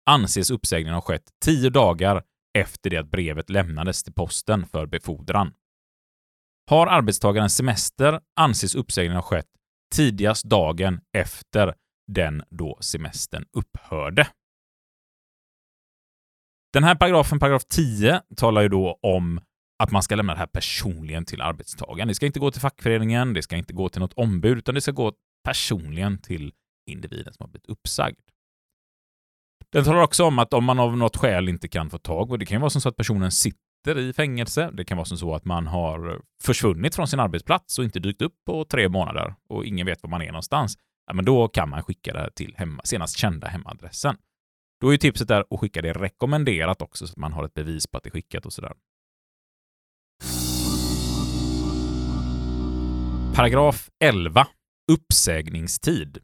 anses uppsägningen ha skett tio dagar efter det att brevet lämnades till posten för befordran. Har arbetstagaren semester anses uppsägningen ha skett tidigast dagen efter den då semestern upphörde. Den här paragrafen, paragraf 10, talar ju då om att man ska lämna det här personligen till arbetstagaren. Det ska inte gå till fackföreningen, det ska inte gå till något ombud, utan det ska gå personligen till individen som har blivit uppsagd. Den talar också om att om man av något skäl inte kan få tag på, det kan ju vara som så att personen sitter i fängelse, det kan vara som så att man har försvunnit från sin arbetsplats och inte dykt upp på tre månader och ingen vet var man är någonstans, ja, men då kan man skicka det här till hemma, senast kända hemadressen. Då är ju tipset där att skicka det rekommenderat också så att man har ett bevis på att det är skickat och sådär. Paragraf 11. Uppsägningstid.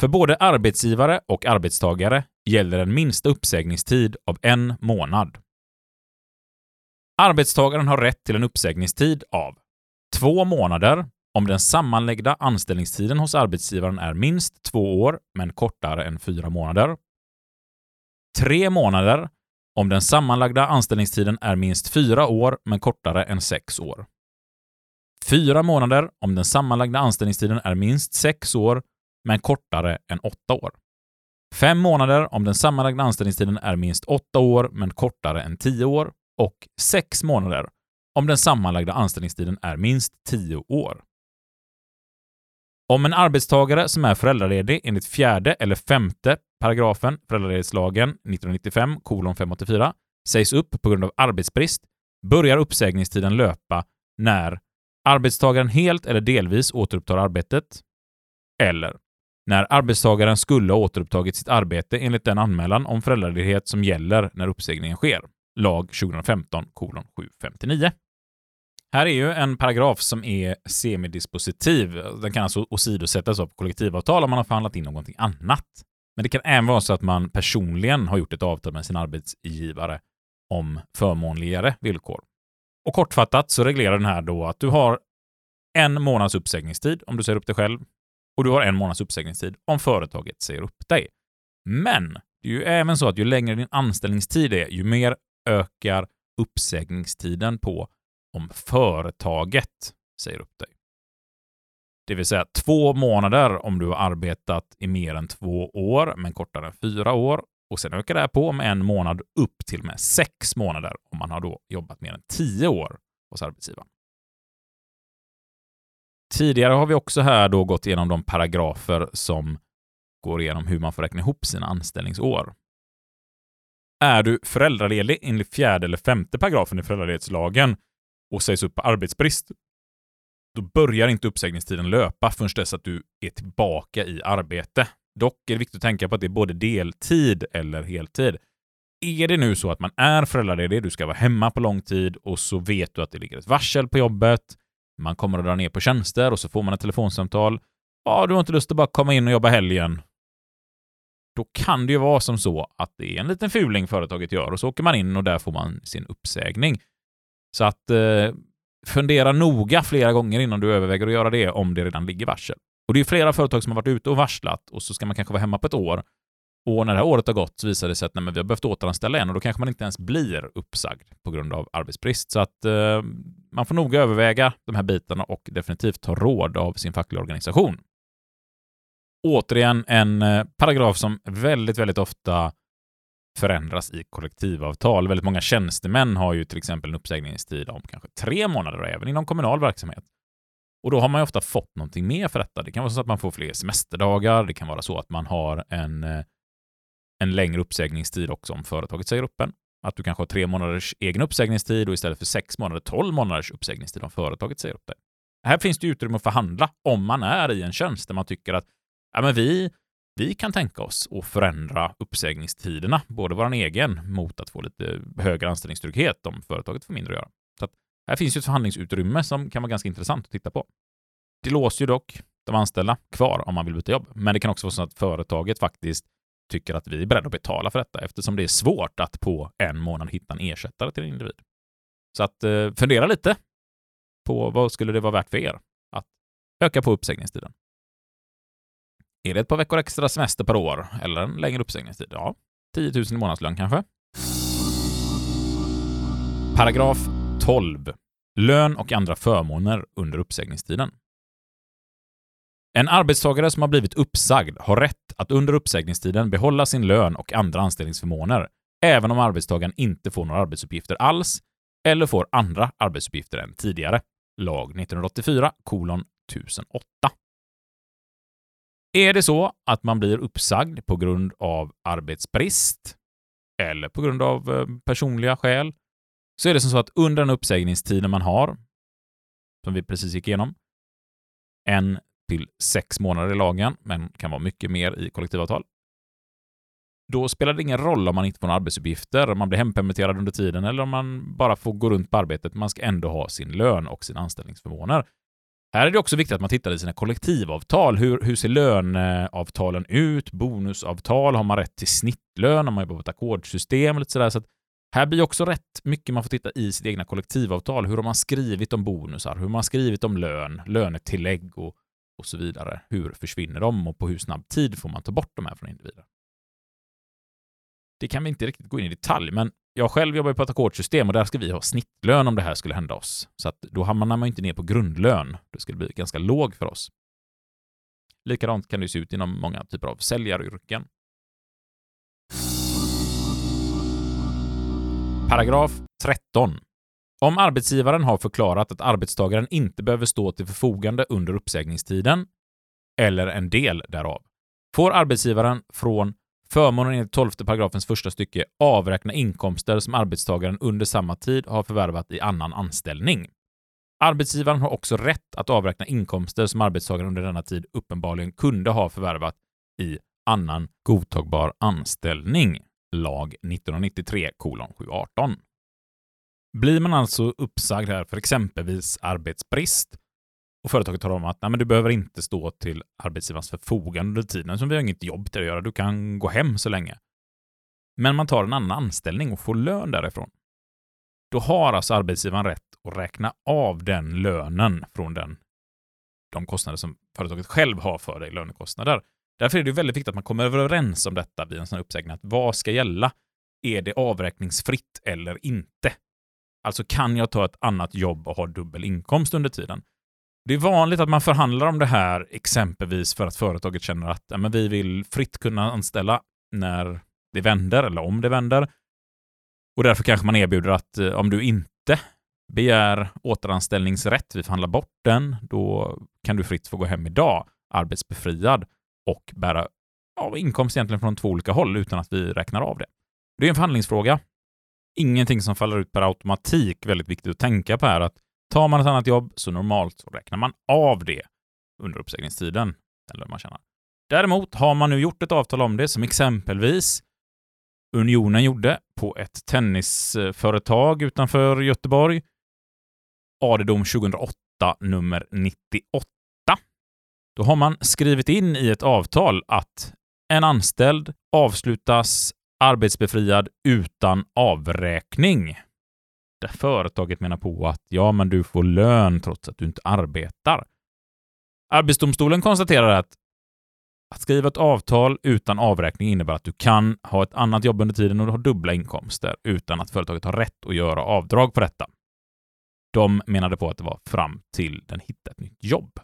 För både arbetsgivare och arbetstagare gäller en minsta uppsägningstid av en månad. Arbetstagaren har rätt till en uppsägningstid av två månader om den sammanlagda anställningstiden hos arbetsgivaren är minst två år men kortare än fyra månader. Tre månader om den sammanlagda anställningstiden är minst fyra år men kortare än sex år. Fyra månader om den sammanlagda anställningstiden är minst sex år men kortare än åtta år. Fem månader om den sammanlagda anställningstiden är minst åtta år men kortare än tio år. Och sex månader om den sammanlagda anställningstiden är minst tio år. Om en arbetstagare som är föräldraledig enligt fjärde eller femte paragrafen föräldraledighetslagen 1995 584 sägs upp på grund av arbetsbrist börjar uppsägningstiden löpa när arbetstagaren helt eller delvis återupptar arbetet eller när arbetstagaren skulle ha återupptagit sitt arbete enligt den anmälan om föräldraledighet som gäller när uppsägningen sker. Lag 2015 759. Här är ju en paragraf som är semidispositiv. Den kan alltså åsidosättas av kollektivavtal om man har förhandlat in någonting annat. Men det kan även vara så att man personligen har gjort ett avtal med sin arbetsgivare om förmånligare villkor. Och kortfattat så reglerar den här då att du har en månads uppsägningstid om du säger upp dig själv och du har en månads uppsägningstid om företaget säger upp dig. Men det är ju även så att ju längre din anställningstid är, ju mer ökar uppsägningstiden på om företaget säger upp dig. Det vill säga två månader om du har arbetat i mer än två år, men kortare än fyra år. Och sen ökar det här på med en månad upp till med sex månader om man har då jobbat mer än tio år hos arbetsgivaren. Tidigare har vi också här då gått igenom de paragrafer som går igenom hur man får räkna ihop sina anställningsår. Är du föräldraledig enligt fjärde eller femte paragrafen i föräldraledighetslagen och sägs upp på arbetsbrist, då börjar inte uppsägningstiden löpa förrän dess att du är tillbaka i arbete. Dock är det viktigt att tänka på att det är både deltid eller heltid. Är det nu så att man är föräldraledig, du ska vara hemma på lång tid och så vet du att det ligger ett varsel på jobbet, man kommer att dra ner på tjänster och så får man ett telefonsamtal. Ja, du har inte lust att bara komma in och jobba helgen. Då kan det ju vara som så att det är en liten fuling företaget gör och så åker man in och där får man sin uppsägning. Så att eh, fundera noga flera gånger innan du överväger att göra det om det redan ligger varsel. Och det är flera företag som har varit ute och varslat och så ska man kanske vara hemma på ett år. Och när det här året har gått så visar det sig att nej, men vi har behövt återanställa en och då kanske man inte ens blir uppsagd på grund av arbetsbrist. Så att eh, man får noga överväga de här bitarna och definitivt ta råd av sin fackliga organisation. Återigen en eh, paragraf som väldigt, väldigt ofta förändras i kollektivavtal. Väldigt många tjänstemän har ju till exempel en uppsägningstid om kanske tre månader, även inom kommunal verksamhet. Och då har man ju ofta fått någonting mer för detta. Det kan vara så att man får fler semesterdagar. Det kan vara så att man har en, eh, en längre uppsägningstid också om företaget säger upp en. Att du kanske har tre månaders egen uppsägningstid och istället för sex månader, tolv månaders uppsägningstid om företaget säger upp dig. Här finns det utrymme att förhandla om man är i en tjänst där man tycker att ja, men vi, vi kan tänka oss att förändra uppsägningstiderna, både vår egen mot att få lite högre anställningstrygghet om företaget får mindre att göra. Så att här finns ju ett förhandlingsutrymme som kan vara ganska intressant att titta på. Det låser ju dock de anställda kvar om man vill byta jobb, men det kan också vara så att företaget faktiskt tycker att vi är beredda att betala för detta eftersom det är svårt att på en månad hitta en ersättare till en individ. Så att eh, fundera lite på vad skulle det vara värt för er att öka på uppsägningstiden. Är det ett par veckor extra semester per år eller en längre uppsägningstid? Ja, 10 000 i månadslön kanske. Paragraf 12. Lön och andra förmåner under uppsägningstiden. En arbetstagare som har blivit uppsagd har rätt att under uppsägningstiden behålla sin lön och andra anställningsförmåner, även om arbetstagaren inte får några arbetsuppgifter alls eller får andra arbetsuppgifter än tidigare. Lag 1984 kolon 1008. Är det så att man blir uppsagd på grund av arbetsbrist eller på grund av eh, personliga skäl så är det som så att under den uppsägningstiden man har, som vi precis gick igenom, en till sex månader i lagen, men kan vara mycket mer i kollektivavtal. Då spelar det ingen roll om man inte får några arbetsuppgifter, om man blir hempermitterad under tiden eller om man bara får gå runt på arbetet. Man ska ändå ha sin lön och sina anställningsförmåner. Här är det också viktigt att man tittar i sina kollektivavtal. Hur, hur ser löneavtalen ut? Bonusavtal? Har man rätt till snittlön? Om man jobbar på ett ackordssystem? Lite sådär. Så här blir också rätt mycket man får titta i sitt egna kollektivavtal. Hur har man skrivit om bonusar? Hur har man skrivit om lön, lönetillägg och, och så vidare? Hur försvinner de och på hur snabb tid får man ta bort de här från individen? Det kan vi inte riktigt gå in i detalj, men jag själv jobbar ju på ett ackordssystem och där ska vi ha snittlön om det här skulle hända oss. Så att då hamnar man inte ner på grundlön. Det skulle bli ganska låg för oss. Likadant kan det se ut inom många typer av säljaryrken. Paragraf 13. Om arbetsgivaren har förklarat att arbetstagaren inte behöver stå till förfogande under uppsägningstiden eller en del därav, får arbetsgivaren från förmånen enligt 12 paragrafens första stycke avräkna inkomster som arbetstagaren under samma tid har förvärvat i annan anställning. Arbetsgivaren har också rätt att avräkna inkomster som arbetstagaren under denna tid uppenbarligen kunde ha förvärvat i annan godtagbar anställning lag 1993 718. Blir man alltså uppsagd här för exempelvis arbetsbrist och företaget talar om att Nej, men du behöver inte stå till arbetsgivarens förfogande under tiden som vi har inget jobb till att göra, du kan gå hem så länge. Men man tar en annan anställning och får lön därifrån. Då har alltså arbetsgivaren rätt att räkna av den lönen från den, de kostnader som företaget själv har för dig, lönekostnader. Därför är det väldigt viktigt att man kommer överens om detta vid en sån här uppsägning. Att vad ska gälla? Är det avräkningsfritt eller inte? Alltså kan jag ta ett annat jobb och ha dubbel inkomst under tiden? Det är vanligt att man förhandlar om det här exempelvis för att företaget känner att ja, men vi vill fritt kunna anställa när det vänder eller om det vänder. Och därför kanske man erbjuder att eh, om du inte begär återanställningsrätt, vi förhandlar bort den, då kan du fritt få gå hem idag, arbetsbefriad och bära ja, inkomst egentligen från två olika håll utan att vi räknar av det. Det är en förhandlingsfråga. Ingenting som faller ut per automatik. Väldigt viktigt att tänka på här att tar man ett annat jobb så normalt så räknar man av det under uppsägningstiden, eller man tjänar. Däremot har man nu gjort ett avtal om det, som exempelvis Unionen gjorde på ett tennisföretag utanför Göteborg. AD-dom 2008 nummer 98. Då har man skrivit in i ett avtal att en anställd avslutas arbetsbefriad utan avräkning. Där företaget menar på att ja, men du får lön trots att du inte arbetar. Arbetsdomstolen konstaterar att att skriva ett avtal utan avräkning innebär att du kan ha ett annat jobb under tiden och du har dubbla inkomster utan att företaget har rätt att göra avdrag på detta. De menade på att det var fram till den hittar ett nytt jobb.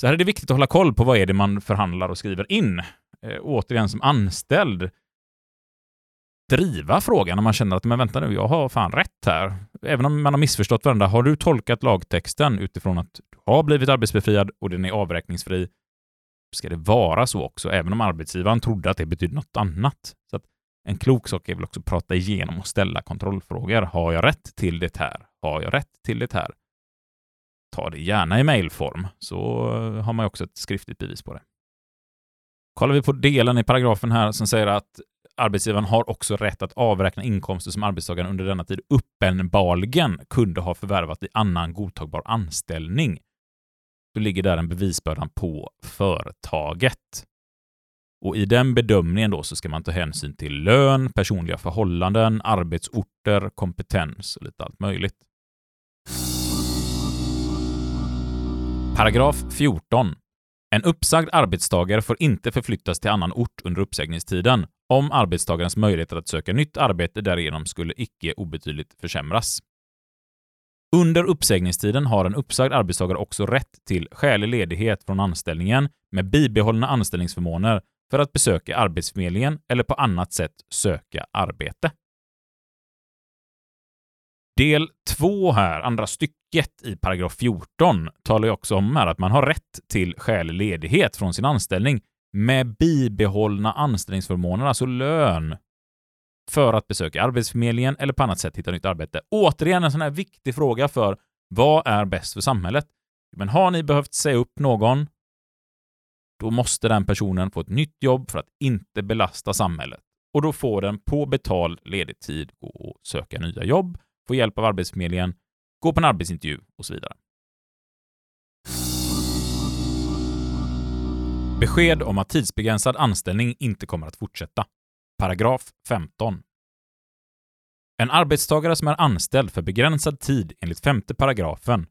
Så här är det viktigt att hålla koll på vad är det man förhandlar och skriver in. Eh, återigen, som anställd, driva frågan om man känner att men vänta nu, jag har fan rätt här. Även om man har missförstått varandra, har du tolkat lagtexten utifrån att du har blivit arbetsbefriad och den är avräkningsfri, ska det vara så också, även om arbetsgivaren trodde att det betydde något annat. Så att en klok sak är väl också att prata igenom och ställa kontrollfrågor. Har jag rätt till det här? Har jag rätt till det här? Ta det gärna i mejlform, så eh, har man också ett skriftligt bevis på det. Kollar vi på delen i paragrafen här som säger att arbetsgivaren har också rätt att avräkna inkomster som arbetstagaren under denna tid uppenbarligen kunde ha förvärvat i annan godtagbar anställning. Då ligger där en bevisbördan på företaget. Och i den bedömningen då så ska man ta hänsyn till lön, personliga förhållanden, arbetsorter, kompetens och lite allt möjligt. Paragraf 14. En uppsagd arbetstagare får inte förflyttas till annan ort under uppsägningstiden om arbetstagarens möjligheter att söka nytt arbete därigenom skulle icke obetydligt försämras. Under uppsägningstiden har en uppsagd arbetstagare också rätt till skälig ledighet från anställningen med bibehållna anställningsförmåner för att besöka Arbetsförmedlingen eller på annat sätt söka arbete. Del 2 här, andra stycket i paragraf 14, talar ju också om här att man har rätt till skälig ledighet från sin anställning med bibehållna anställningsförmåner, alltså lön, för att besöka Arbetsförmedlingen eller på annat sätt hitta nytt arbete. Återigen en sån här viktig fråga för vad är bäst för samhället? Men har ni behövt säga upp någon, då måste den personen få ett nytt jobb för att inte belasta samhället. Och då får den på betald ledig tid gå och söka nya jobb, få hjälp av Arbetsförmedlingen, gå på en arbetsintervju och så vidare. Besked om att tidsbegränsad anställning inte kommer att fortsätta. Paragraf 15. En arbetstagare som är anställd för begränsad tid enligt femte paragrafen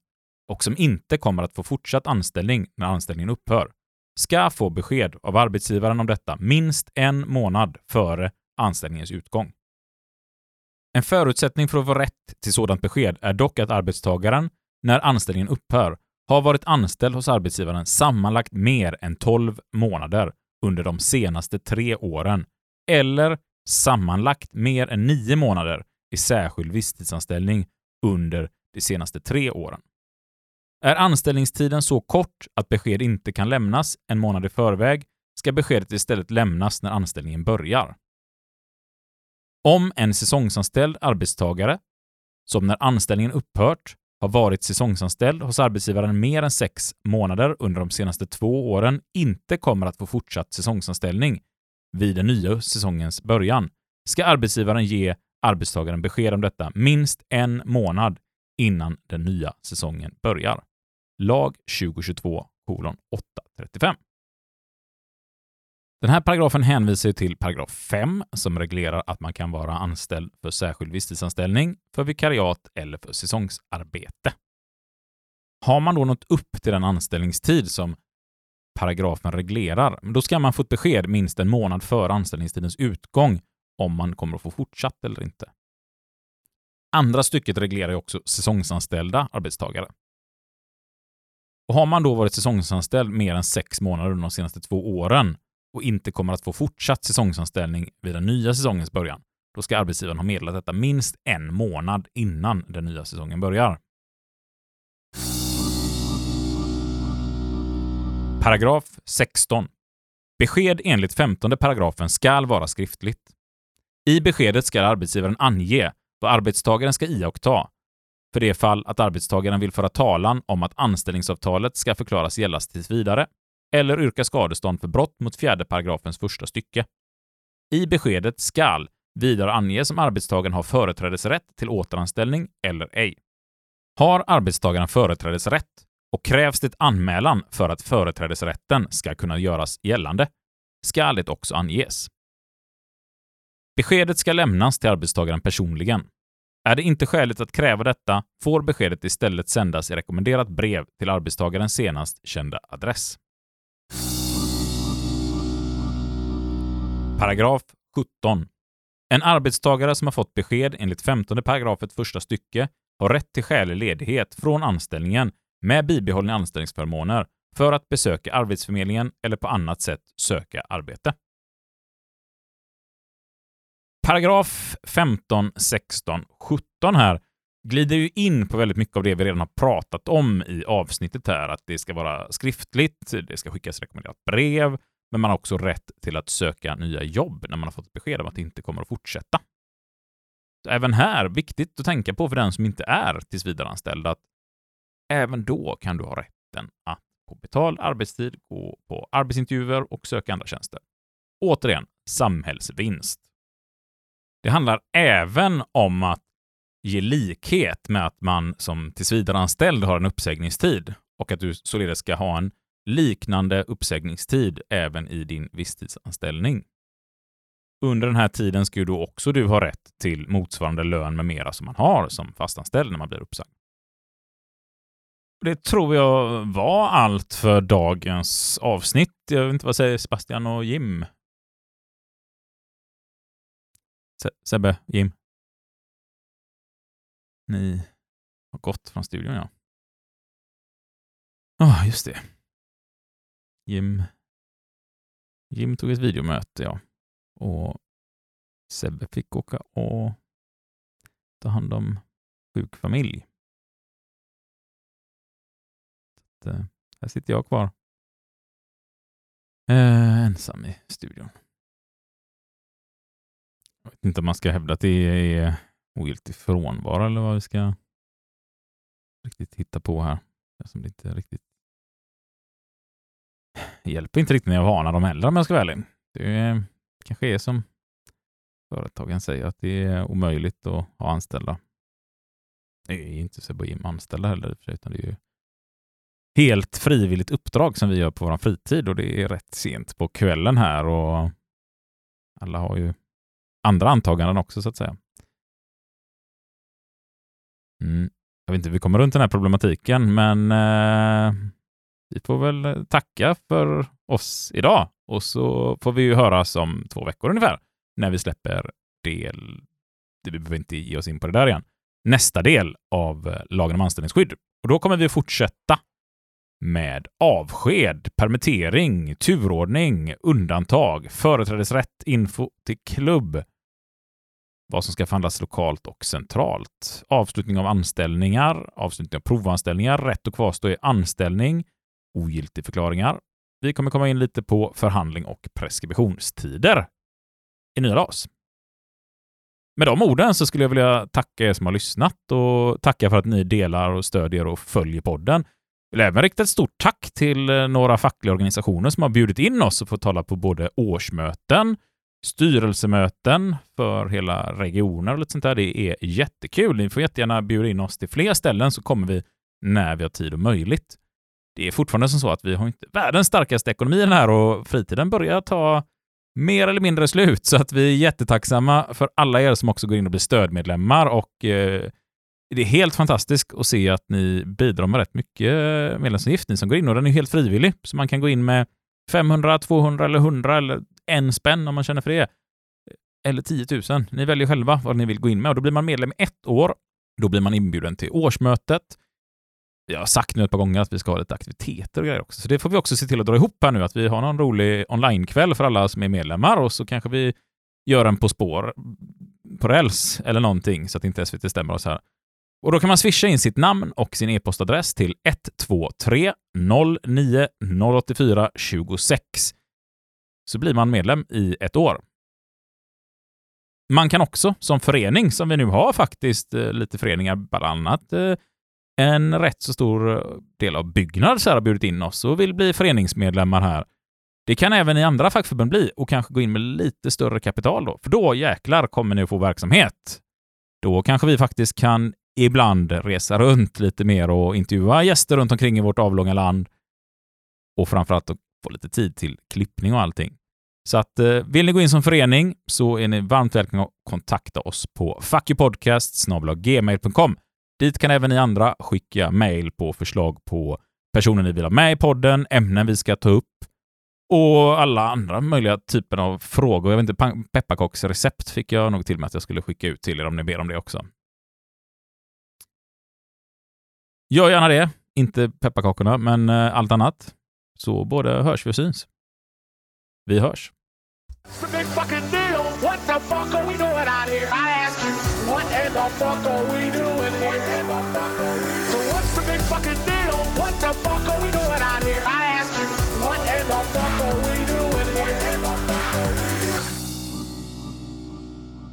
och som inte kommer att få fortsatt anställning när anställningen upphör ska få besked av arbetsgivaren om detta minst en månad före anställningens utgång. En förutsättning för att få rätt till sådant besked är dock att arbetstagaren, när anställningen upphör, har varit anställd hos arbetsgivaren sammanlagt mer än 12 månader under de senaste tre åren eller sammanlagt mer än nio månader i särskild visstidsanställning under de senaste tre åren. Är anställningstiden så kort att besked inte kan lämnas en månad i förväg ska beskedet istället lämnas när anställningen börjar. Om en säsongsanställd arbetstagare, som när anställningen upphört, har varit säsongsanställd hos arbetsgivaren mer än sex månader under de senaste två åren inte kommer att få fortsatt säsongsanställning vid den nya säsongens början ska arbetsgivaren ge arbetstagaren besked om detta minst en månad innan den nya säsongen börjar. Lag 2022 835. Den här paragrafen hänvisar till paragraf 5 som reglerar att man kan vara anställd för särskild visstidsanställning, för vikariat eller för säsongsarbete. Har man då nått upp till den anställningstid som paragrafen reglerar, då ska man få ett besked minst en månad före anställningstidens utgång om man kommer att få fortsatt eller inte. Andra stycket reglerar ju också säsongsanställda arbetstagare. Och har man då varit säsongsanställd mer än sex månader under de senaste två åren och inte kommer att få fortsatt säsongsanställning vid den nya säsongens början, då ska arbetsgivaren ha meddelat detta minst en månad innan den nya säsongen börjar. Paragraf 16. Besked enligt 15 paragrafen skall vara skriftligt. I beskedet ska arbetsgivaren ange vad arbetstagaren ska iaktta för det fall att arbetstagaren vill föra talan om att anställningsavtalet ska förklaras gälla tills vidare eller yrka skadestånd för brott mot fjärde paragrafens första stycke. I beskedet skall vidare anges om arbetstagaren har företrädesrätt till återanställning eller ej. Har arbetstagaren företrädesrätt och krävs det anmälan för att företrädesrätten ska kunna göras gällande, skall det också anges. Beskedet ska lämnas till arbetstagaren personligen. Är det inte skäligt att kräva detta får beskedet istället sändas i rekommenderat brev till arbetstagarens senast kända adress. Paragraf 17. En arbetstagare som har fått besked enligt 15 paragrafet första stycke har rätt till skälig ledighet från anställningen med bibehållna anställningsförmåner för att besöka Arbetsförmedlingen eller på annat sätt söka arbete. Paragraf 15, 16, 17 här glider ju in på väldigt mycket av det vi redan har pratat om i avsnittet här. Att det ska vara skriftligt, det ska skickas rekommenderat brev, men man har också rätt till att söka nya jobb när man har fått besked om att det inte kommer att fortsätta. Så även här, viktigt att tänka på för den som inte är tillsvidareanställd, att även då kan du ha rätten att på betald arbetstid gå på arbetsintervjuer och söka andra tjänster. Återigen, samhällsvinst. Det handlar även om att ge likhet med att man som tillsvidareanställd har en uppsägningstid och att du således ska ha en liknande uppsägningstid även i din visstidsanställning. Under den här tiden ska ju då också du ha rätt till motsvarande lön med mera som man har som fastanställd när man blir uppsagd. Det tror jag var allt för dagens avsnitt. Jag vet inte vad säger Sebastian och Jim? Se Sebbe, Jim? Ni har gått från studion, ja. Ja, oh, just det. Jim, Jim tog ett videomöte, ja. Och Sebbe fick åka och ta hand om sjuk familj. Så att, eh, här sitter jag kvar. Eh, ensam i studion. Jag vet inte om man ska hävda att det är ogiltig frånvaro eller vad vi ska riktigt hitta på här. Som det inte riktigt hjälper inte riktigt när jag varnar dem heller om jag ska vara ärlig. Det kanske är som företagen säger att det är omöjligt att ha anställda. Det är inte så bara anställda heller, utan det är ju helt frivilligt uppdrag som vi gör på vår fritid och det är rätt sent på kvällen här och alla har ju andra antaganden också så att säga. Mm. Jag vet inte, vi kommer runt den här problematiken, men eh, vi får väl tacka för oss idag och så får vi ju höras om två veckor ungefär när vi släpper del, vi behöver inte ge oss in på det där igen, nästa del av eh, lagen om anställningsskydd. Och då kommer vi fortsätta med avsked, permittering, turordning, undantag, företrädesrätt, info till klubb, vad som ska förhandlas lokalt och centralt, avslutning av anställningar, avslutning av provanställningar, rätt att kvarstå i anställning, ogiltigförklaringar. Vi kommer komma in lite på förhandling och preskriptionstider i nya LAS. Med de orden så skulle jag vilja tacka er som har lyssnat och tacka för att ni delar och stödjer och följer podden. Jag vill även rikta ett stort tack till eh, några fackliga organisationer som har bjudit in oss och fått tala på både årsmöten, styrelsemöten för hela regioner och lite sånt där. Det är jättekul. Ni får jättegärna bjuda in oss till fler ställen så kommer vi när vi har tid och möjligt. Det är fortfarande som så att vi har inte världens starkaste ekonomi den här och fritiden börjar ta mer eller mindre slut, så att vi är jättetacksamma för alla er som också går in och blir stödmedlemmar och eh, det är helt fantastiskt att se att ni bidrar med rätt mycket eh, medlemsavgift, ni som går in och den är helt frivillig, så man kan gå in med 500, 200 eller 100 eller en spänn om man känner för det. Eller 10 000. Ni väljer själva vad ni vill gå in med och då blir man medlem i ett år. Då blir man inbjuden till årsmötet. Jag har sagt nu ett par gånger att vi ska ha lite aktiviteter och grejer också, så det får vi också se till att dra ihop här nu, att vi har någon rolig onlinekväll för alla som är medlemmar och så kanske vi gör en På spår på räls eller någonting så att inte SVT stämmer oss här. Och då kan man swisha in sitt namn och sin e-postadress till 123 09 084 26 så blir man medlem i ett år. Man kan också som förening, som vi nu har faktiskt, eh, lite föreningar, bland annat eh, en rätt så stor eh, del av Byggnads här har bjudit in oss och vill bli föreningsmedlemmar här. Det kan även i andra fackförbund bli och kanske gå in med lite större kapital då, för då jäklar kommer ni att få verksamhet. Då kanske vi faktiskt kan ibland resa runt lite mer och intervjua gäster runt omkring i vårt avlånga land och framförallt och få lite tid till klippning och allting. Så att eh, vill ni gå in som förening så är ni varmt välkomna att kontakta oss på fuckypodcast.gmail.com. Dit kan även ni andra skicka mejl på förslag på personer ni vill ha med i podden, ämnen vi ska ta upp och alla andra möjliga typer av frågor. Jag vet inte, pepparkaksrecept fick jag nog till mig att jag skulle skicka ut till er om ni ber om det också. Gör gärna det. Inte pepparkakorna, men eh, allt annat. Så både hörs vi och syns. Vi hörs.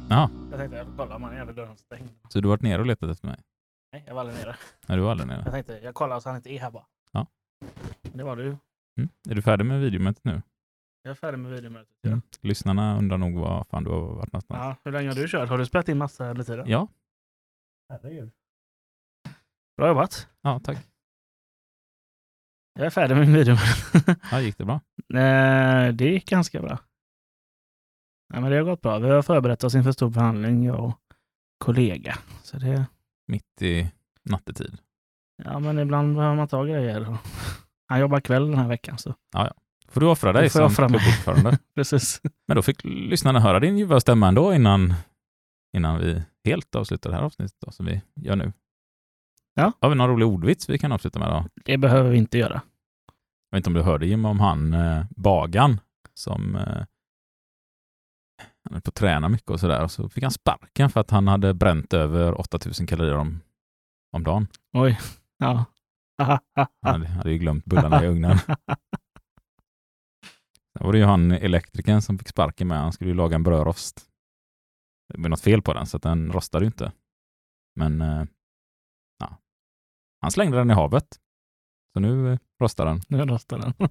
Jaha, Jag tänkte jag kolla om han jävla dörren stängd. så du har varit nere och letat efter mig? Nej, jag var aldrig nere. Nej, du var aldrig nere. Jag tänkte jag kollar så han inte är här bara. Ja. Det var du. Mm. Är du färdig med videomötet nu? Jag är färdig med videomötet. Mm. Lyssnarna undrar nog var fan du har varit någonstans. Ja, hur länge har du kört? Har du spelat in massa under tiden? Ja, Herregud. Bra jobbat. ja tack. Jag är färdig med min videomöte. Ja, gick det bra? Eh, det gick ganska bra. Ja, men det har gått bra. Vi har förberett oss inför stor förhandling, jag och kollega. Så det, Mitt i nattetid. ja, men ibland behöver man ta grejer. Han jobbar kväll den här veckan. Så. Får du offra dig som klubbordförande. Precis. Men då fick lyssnarna höra din ljuva stämma ändå innan, innan vi helt avslutar det här avsnittet då, som vi gör nu. Ja. Har vi någon rolig ordvits vi kan avsluta med då? Det behöver vi inte göra. Jag vet inte om du hörde Jim om han eh, Bagan som eh, han höll på att träna mycket och sådär och så fick han sparken för att han hade bränt över 8000 kalorier om, om dagen. Oj. Ja. Han hade, ju glömt bullarna i ugnen. Sen var det ju han elektrikern som fick sparken med. Han skulle ju laga en brödrost. Det var något fel på den så den rostade ju inte. Men eh, ja, han slängde den i havet. Så nu eh, rostar den. Nu rostar den.